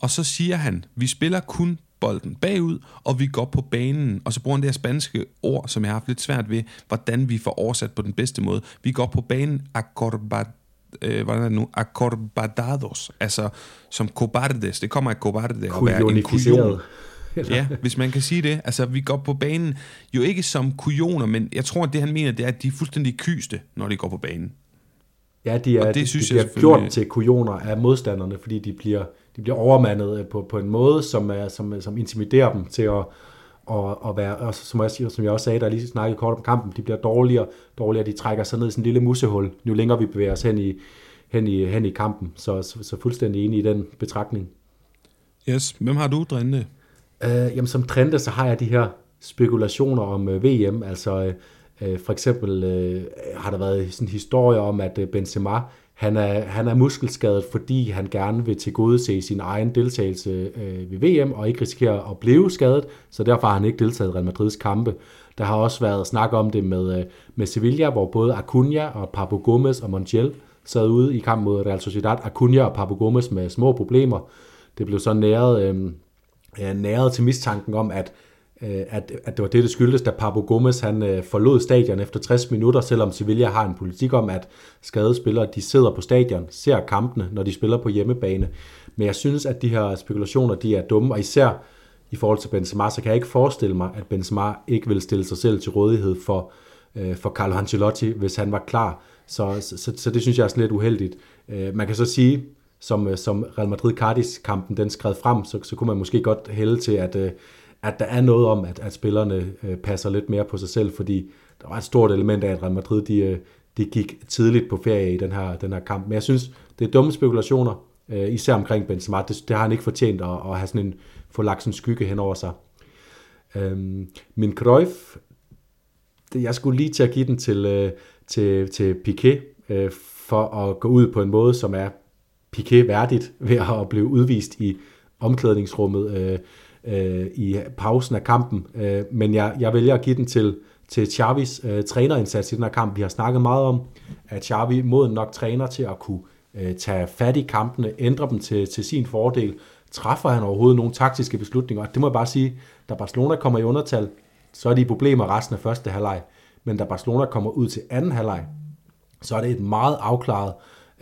Speaker 1: Og så siger han, vi spiller kun bolden bagud, og vi går på banen. Og så bruger han det her spanske ord, som jeg har haft lidt svært ved, hvordan vi får oversat på den bedste måde. Vi går på banen acorbad, øh, hvordan er det nu? Acorbadados, altså som cobardes. Det kommer af cobarde og være en kujon. ja, hvis man kan sige det. Altså, vi går på banen jo ikke som kujoner, men jeg tror, at det han mener, det er, at de er fuldstændig kyste, når de går på banen.
Speaker 2: Ja, de, er, det synes de, de bliver gjort til kujoner af modstanderne, fordi de bliver, de bliver overmandet øh, på, på en måde, som, er, som, som intimiderer dem til at, at, at være, og som jeg, som jeg også sagde, der lige snakkede kort om kampen, de bliver dårligere, dårligere, de trækker sig ned i sådan en lille musehul, nu længere vi bevæger os hen i, hen i, hen i kampen. Så, så, så fuldstændig enig i den betragtning.
Speaker 1: Yes, hvem har du, Drente?
Speaker 2: Uh, jamen som trende, så har jeg de her spekulationer om uh, VM, altså uh, Øh, for eksempel øh, har der været sådan en historie om, at øh, Benzema, han er, han er muskelskadet, fordi han gerne vil tilgodese sin egen deltagelse øh, ved VM, og ikke risikere at blive skadet, så derfor har han ikke deltaget i Real Madrids kampe. Der har også været snak om det med, øh, med Sevilla, hvor både Acuna og Papo Gomez og Montiel sad ude i kamp mod Real Sociedad. Acuna og Papo Gomez med små problemer. Det blev så næret... øh, øh næret til mistanken om, at, Øh, at, at det var det, det skyldes, da Papo Gomez han øh, forlod stadion efter 60 minutter, selvom Sevilla har en politik om, at skadespillere de sidder på stadion, ser kampene, når de spiller på hjemmebane. Men jeg synes, at de her spekulationer de er dumme, og især i forhold til Benzema, så kan jeg ikke forestille mig, at Benzema ikke vil stille sig selv til rådighed for, øh, for Carlo Ancelotti, hvis han var klar. Så, så, så, så det synes jeg er lidt uheldigt. Øh, man kan så sige, som, øh, som Real Madrid-Cardis-kampen den skred frem, så, så kunne man måske godt hælde til, at, øh, at der er noget om, at, at spillerne øh, passer lidt mere på sig selv, fordi der var et stort element af, at Real Madrid de, øh, de gik tidligt på ferie i den her, den her kamp. Men jeg synes, det er dumme spekulationer, øh, især omkring Benzema. Det, det har han ikke fortjent at, at have sådan en, få lagt sådan en skygge hen over sig. Øhm, min Cruyff, det, jeg skulle lige til at give den til, øh, til, til Piqué, for at gå ud på en måde, som er Piqué værdigt ved at blive udvist i omklædningsrummet øh, øh, i pausen af kampen. Øh, men jeg, jeg vælger at give den til, til Xavis øh, trænerindsats i den her kamp. Vi har snakket meget om, at Xavi moden nok træner til at kunne øh, tage fat i kampene, ændre dem til, til sin fordel. Træffer han overhovedet nogle taktiske beslutninger? Og det må jeg bare sige, da Barcelona kommer i undertal, så er de problemer resten af første halvleg. Men da Barcelona kommer ud til anden halvleg, så er det et meget afklaret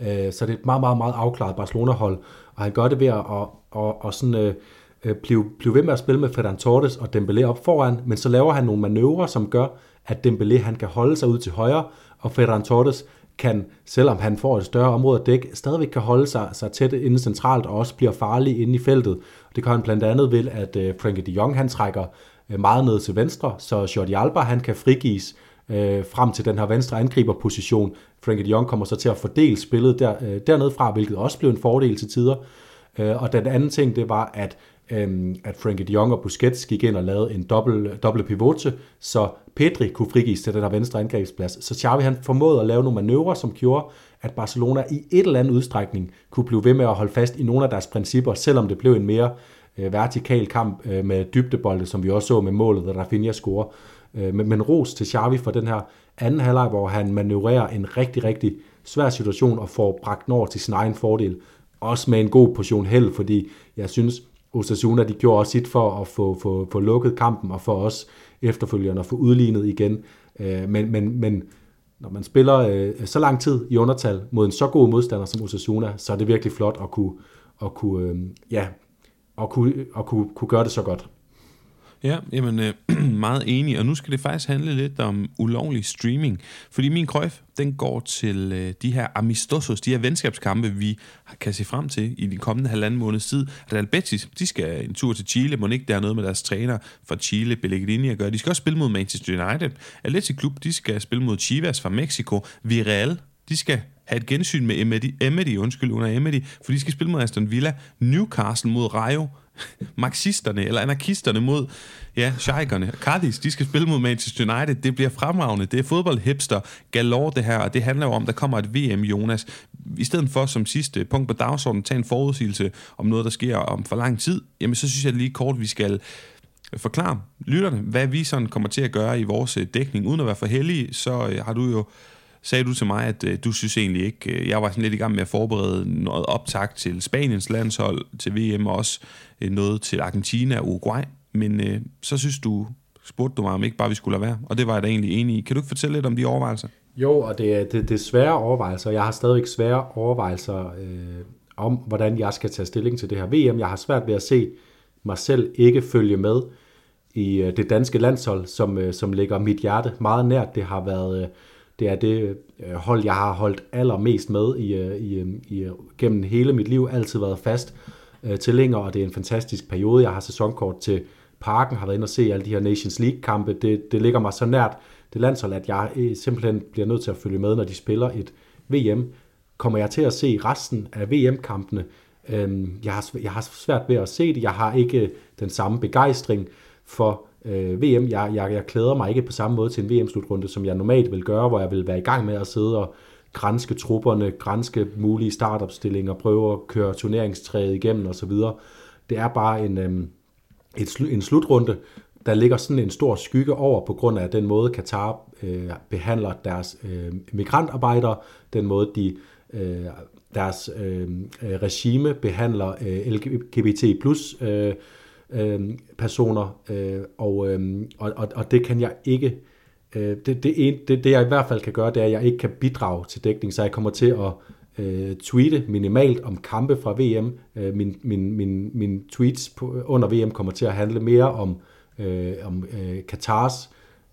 Speaker 2: Øh, så det er et meget, meget, meget afklaret Barcelona-hold, og han gør det ved at, at, at, at sådan, øh, øh, blive, blive ved med at spille med Ferran Torres og Dembélé op foran, men så laver han nogle manøvrer, som gør, at Dembélé han kan holde sig ud til højre, og Ferran Torres kan, selvom han får et større område at dække, stadigvæk kan holde sig, sig tæt inde centralt og også bliver farlig inde i feltet. Det kan han blandt andet ved, at øh, uh, Frankie de Jong han trækker uh, meget ned til venstre, så Jordi Alba han kan frigives øh, frem til den her venstre angriberposition. Frankie de Jong kommer så til at fordele spillet der, øh, dernede fra, hvilket også blev en fordel til tider. Øh, og den anden ting, det var, at øh, at Frankie de Jong og Busquets gik ind og lavede en dobbelt, dobbelt pivote, så Pedri kunne frigives til den her venstre angrebsplads. Så Xavi han formåede at lave nogle manøvrer, som gjorde, at Barcelona i et eller andet udstrækning kunne blive ved med at holde fast i nogle af deres principper, selvom det blev en mere øh, vertikal kamp øh, med dybdebolde, som vi også så med målet, da Rafinha scorer. Øh, men, men ros til Xavi for den her anden halvleg, hvor han manøvrerer en rigtig, rigtig svær situation og får bragt den over til sin egen fordel. Også med en god portion held, fordi jeg synes, Osasuna de gjorde også sit for at få, få, få lukket kampen, og for os efterfølgende at få udlignet igen. Øh, men, men, men når man spiller øh, så lang tid i undertal mod en så god modstander som Osasuna, så er det virkelig flot at kunne, at kunne, øh, ja, at kunne, at kunne, kunne gøre det så godt.
Speaker 1: Ja, jamen øh, meget enig, og nu skal det faktisk handle lidt om ulovlig streaming, fordi min krøjf, den går til øh, de her amistosos, de her venskabskampe, vi kan se frem til i de kommende halvanden måneds tid. Real Betis, de skal en tur til Chile, må ikke der er noget med deres træner fra Chile, Pellegrini at gøre. De skal også spille mod Manchester United. Atletico Klub, de skal spille mod Chivas fra Mexico. Villarreal, de skal have et gensyn med Emery, Emedi undskyld, under Emedi, for de skal spille mod Aston Villa, Newcastle mod Rayo, marxisterne eller anarkisterne mod ja, sheikerne. Cardis, de skal spille mod Manchester United. Det bliver fremragende. Det er fodboldhipster galore det her, og det handler jo om, der kommer et VM, Jonas. I stedet for som sidste punkt på dagsordenen, tage en forudsigelse om noget, der sker om for lang tid, jamen så synes jeg lige kort, vi skal forklare lytterne, hvad vi sådan kommer til at gøre i vores øh, dækning. Uden at være for heldige, så øh, har du jo sagde du til mig, at øh, du synes egentlig ikke, øh, jeg var sådan lidt i gang med at forberede noget optag til Spaniens landshold, til VM og også øh, noget til Argentina og Uruguay, men øh, så synes du, spurgte du mig, om ikke bare vi skulle lade være, og det var jeg da egentlig enig i. Kan du ikke fortælle lidt om de overvejelser?
Speaker 2: Jo, og det er, det, det er svære overvejelser. Jeg har stadigvæk svære overvejelser øh, om, hvordan jeg skal tage stilling til det her VM. Jeg har svært ved at se mig selv ikke følge med i øh, det danske landshold, som, øh, som ligger mit hjerte meget nært. Det har været... Øh, det er det øh, hold, jeg har holdt allermest med i, øh, i, øh, i, gennem hele mit liv, altid været fast til længere, og det er en fantastisk periode. Jeg har sæsonkort til Parken, har været inde og se alle de her Nations League-kampe. Det, det ligger mig så nært det landshold, at jeg simpelthen bliver nødt til at følge med, når de spiller et VM. kommer jeg til at se resten af VM-kampene? Øhm, jeg, har, jeg har svært ved at se det. Jeg har ikke den samme begejstring for øh, VM. Jeg, jeg, jeg klæder mig ikke på samme måde til en VM-slutrunde, som jeg normalt vil gøre, hvor jeg vil være i gang med at sidde og grænske trupperne, grænske mulige startopstillinger, prøve at køre turneringstræet igennem osv. Det er bare en, øh, et, en slutrunde, der ligger sådan en stor skygge over på grund af den måde, Katar øh, behandler deres øh, migrantarbejdere, den måde, de øh, deres øh, øh regime behandler øh, LGBT plus øh, øh, personer, øh, og, øh, og, og det kan jeg ikke, øh, det, det, en, det, det jeg i hvert fald kan gøre, det er, at jeg ikke kan bidrage til dækning, så jeg kommer til at øh, tweete minimalt om kampe fra VM. Øh, min, min, min, min tweets på, under VM kommer til at handle mere om, øh, om øh, Katars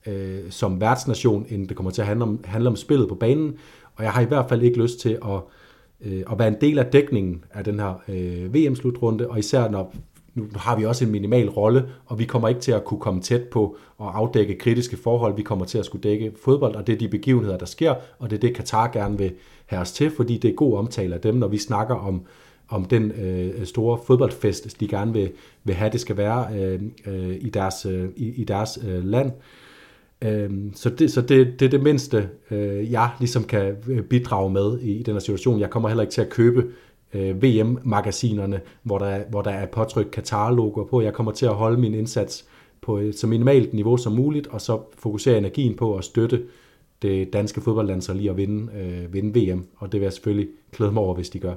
Speaker 2: øh, som værtsnation, end det kommer til at handle om, handle om spillet på banen. Og jeg har i hvert fald ikke lyst til at, øh, at være en del af dækningen af den her øh, VM-slutrunde, og især når nu har vi også en minimal rolle, og vi kommer ikke til at kunne komme tæt på og afdække kritiske forhold. Vi kommer til at skulle dække fodbold, og det er de begivenheder, der sker, og det er det, Katar gerne vil have os til, fordi det er god omtale af dem, når vi snakker om, om den øh, store fodboldfest, de gerne vil, vil have, det skal være øh, øh, i deres, øh, i, i deres øh, land. Øh, så det, så det, det er det mindste, øh, jeg ligesom kan øh, bidrage med i, i den her situation. Jeg kommer heller ikke til at købe øh, VM-magasinerne, hvor der, hvor der er påtrykt Katar-logoer på. Jeg kommer til at holde min indsats på et så minimalt niveau som muligt, og så fokusere energien på at støtte det danske fodboldlandshold lige at vinde, øh, vinde VM, og det vil jeg selvfølgelig klæde mig over, hvis de gør.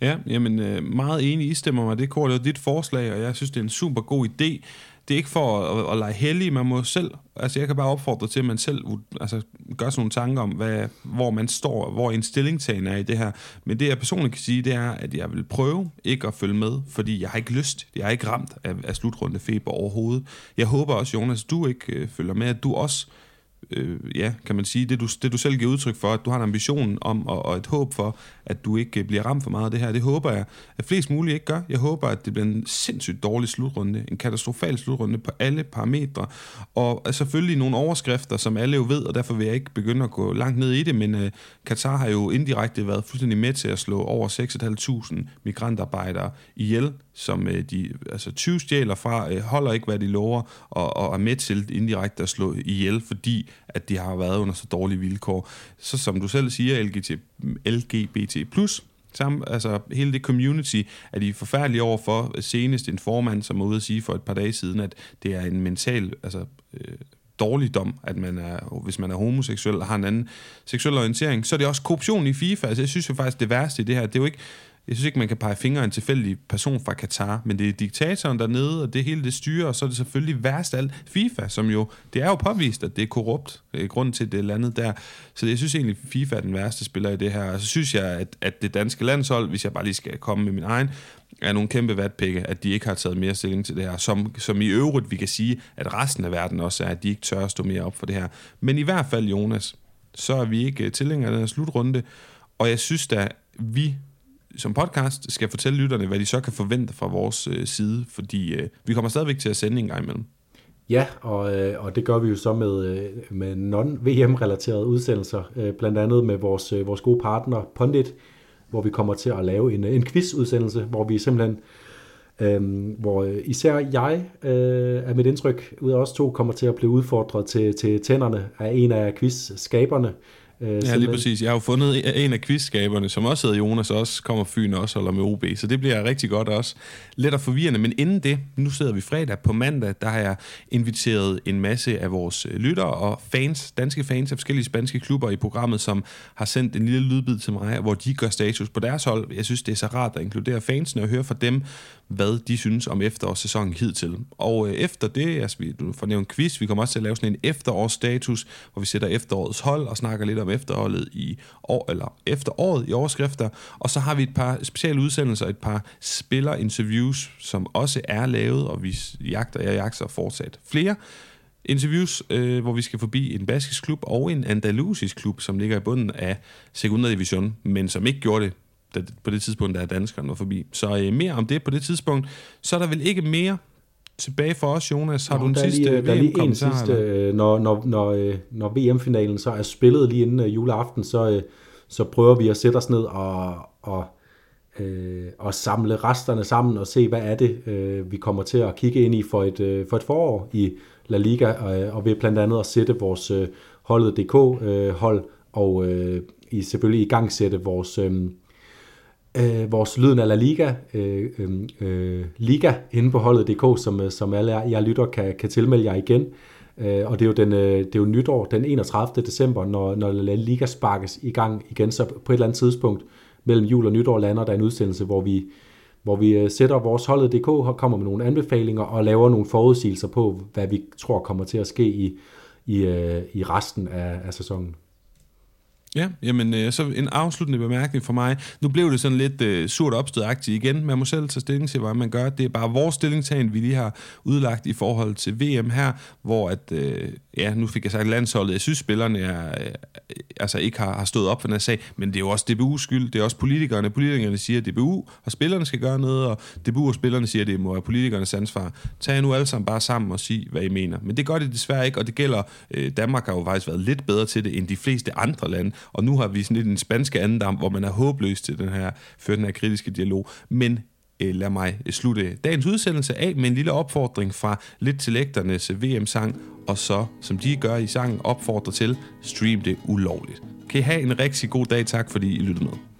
Speaker 1: Ja, jamen øh, meget enig, I stemmer mig. Det er det var dit forslag, og jeg synes, det er en super god idé det er ikke for at, at, at lege heldig, man må selv, altså jeg kan bare opfordre til, at man selv altså, gør sådan nogle tanker om, hvad, hvor man står, hvor en stillingtagen er i det her. Men det jeg personligt kan sige, det er, at jeg vil prøve ikke at følge med, fordi jeg har ikke lyst, jeg er ikke ramt af, af slutrunde feber overhovedet. Jeg håber også, Jonas, du ikke øh, følger med, at du også øh, øh, ja, kan man sige, det du, det du selv giver udtryk for, at du har en ambition om og, og et håb for, at du ikke øh, bliver ramt for meget af det her. Det håber jeg, at flest muligt ikke gør. Jeg håber, at det bliver en sindssygt dårlig slutrunde, en katastrofal slutrunde på alle parametre, og øh, selvfølgelig nogle overskrifter, som alle jo ved, og derfor vil jeg ikke begynde at gå langt ned i det, men øh, Katar har jo indirekte været fuldstændig med til at slå over 6.500 migrantarbejdere ihjel, som øh, de altså 20 stjæler fra, øh, holder ikke, hvad de lover, og, og er med til indirekte at slå ihjel, fordi at de har været under så dårlige vilkår. Så som du selv siger, LGBT, LGBT+, Sammen, altså hele det community er de forfærdelige over for. Øh, senest en formand, som er ude at sige for et par dage siden, at det er en mental altså, øh, dårligdom, at man er, hvis man er homoseksuel og har en anden seksuel orientering. Så er det også korruption i FIFA. Altså, jeg synes jo faktisk, det værste i det her, det er jo ikke jeg synes ikke, man kan pege fingre af en tilfældig person fra Katar, men det er diktatoren dernede, og det hele det styrer, og så er det selvfølgelig værst alt FIFA, som jo, det er jo påvist, at det er korrupt, øh, grund til det landet der. Så jeg synes egentlig, FIFA er den værste spiller i det her. Og så synes jeg, at, at det danske landshold, hvis jeg bare lige skal komme med min egen, er nogle kæmpe vatpikke, at de ikke har taget mere stilling til det her, som, som i øvrigt vi kan sige, at resten af verden også er, at de ikke tør at stå mere op for det her. Men i hvert fald, Jonas, så er vi ikke øh, tilhængere af den her slutrunde, og jeg synes da, vi som podcast skal fortælle lytterne, hvad de så kan forvente fra vores øh, side, fordi øh, vi kommer stadigvæk til at sende en gang imellem.
Speaker 2: Ja, og, øh, og det gør vi jo så med, øh, med non-VM-relaterede udsendelser, øh, blandt andet med vores, øh, vores gode partner Pondit, hvor vi kommer til at lave en, øh, en quiz-udsendelse, hvor vi simpelthen, øh, hvor øh, især jeg, øh, er mit indtryk, ud af os to, kommer til at blive udfordret til, til tænderne af en af quiz-skaberne,
Speaker 1: Øh, ja, lige præcis. Jeg har jo fundet en af quizskaberne, som også hedder Jonas, og også kommer Fyn også holder med OB, så det bliver rigtig godt også. Lidt og forvirrende, men inden det, nu sidder vi fredag på mandag, der har jeg inviteret en masse af vores øh, lyttere og fans, danske fans af forskellige spanske klubber i programmet, som har sendt en lille lydbid til mig, hvor de gør status på deres hold. Jeg synes, det er så rart at inkludere fansene og høre fra dem, hvad de synes om efterårssæsonen hidtil. Og øh, efter det, altså vi, får nævnt quiz, vi kommer også til at lave sådan en efterårsstatus, hvor vi sætter efterårets hold og snakker lidt om efterholdet i år, eller efteråret i overskrifter. Og så har vi et par speciale udsendelser, et par spillerinterviews, som også er lavet, og vi jagter, jeg jagter fortsat flere interviews, øh, hvor vi skal forbi en baskisk klub og en andalusisk klub, som ligger i bunden af Segunda Division, men som ikke gjorde det på det tidspunkt, der er danskerne var forbi. Så øh, mere om det på det tidspunkt. Så er der vel ikke mere tilbage for os, Jonas. Har Nå, du en sidste
Speaker 2: lige, Der er lige en sidste, øh, når, når, når, øh, når VM-finalen så er spillet lige inden øh, juleaften, så, så prøver vi at sætte os ned og, og, øh, og samle resterne sammen og se, hvad er det, øh, vi kommer til at kigge ind i for et, øh, for et forår i La Liga, og, og ved blandt andet at sætte vores øh, holdet DK-hold, øh, og øh, i, selvfølgelig i gang sætte vores... Øh, øh, vores Lyden af La Liga, øh, øhm, øh, Liga inde på holdet.dk, som, øh, som alle jer lytter kan, kan tilmelde jer igen. Øh, og det er, jo den, øh, det er jo nytår den 31. december, når, når La Liga sparkes i gang igen, så på et eller andet tidspunkt mellem jul og nytår lander der en udsendelse, hvor vi, hvor vi øh, sætter vores holdet.dk, og kommer med nogle anbefalinger og laver nogle forudsigelser på, hvad vi tror kommer til at ske i, i, øh, i resten af, af sæsonen.
Speaker 1: Ja, jamen øh, så en afsluttende bemærkning for mig. Nu blev det sådan lidt øh, surt opstødagtigt igen. Man må selv tage stilling til, hvad man gør. Det er bare vores stillingtagen, vi lige har udlagt i forhold til VM her, hvor at, øh, ja, nu fik jeg sagt landsholdet. Jeg synes, spillerne er, øh, altså ikke har, har stået op for den her sag, men det er jo også DBU's skyld. Det er også politikerne. Politikerne siger, at DBU og spillerne skal gøre noget, og DBU og spillerne siger, at det må være politikernes ansvar. Tag nu alle sammen bare sammen og sig, hvad I mener. Men det gør det desværre ikke, og det gælder, øh, Danmark har jo faktisk været lidt bedre til det, end de fleste andre lande. Og nu har vi sådan lidt en spanske andendam, hvor man er håbløs til den her, før den her kritiske dialog. Men øh, lad mig øh, slutte dagens udsendelse af med en lille opfordring fra lidt til lægternes VM-sang, og så, som de gør i sangen, opfordrer til, stream det ulovligt. Kan I have en rigtig god dag. Tak fordi I lyttede med.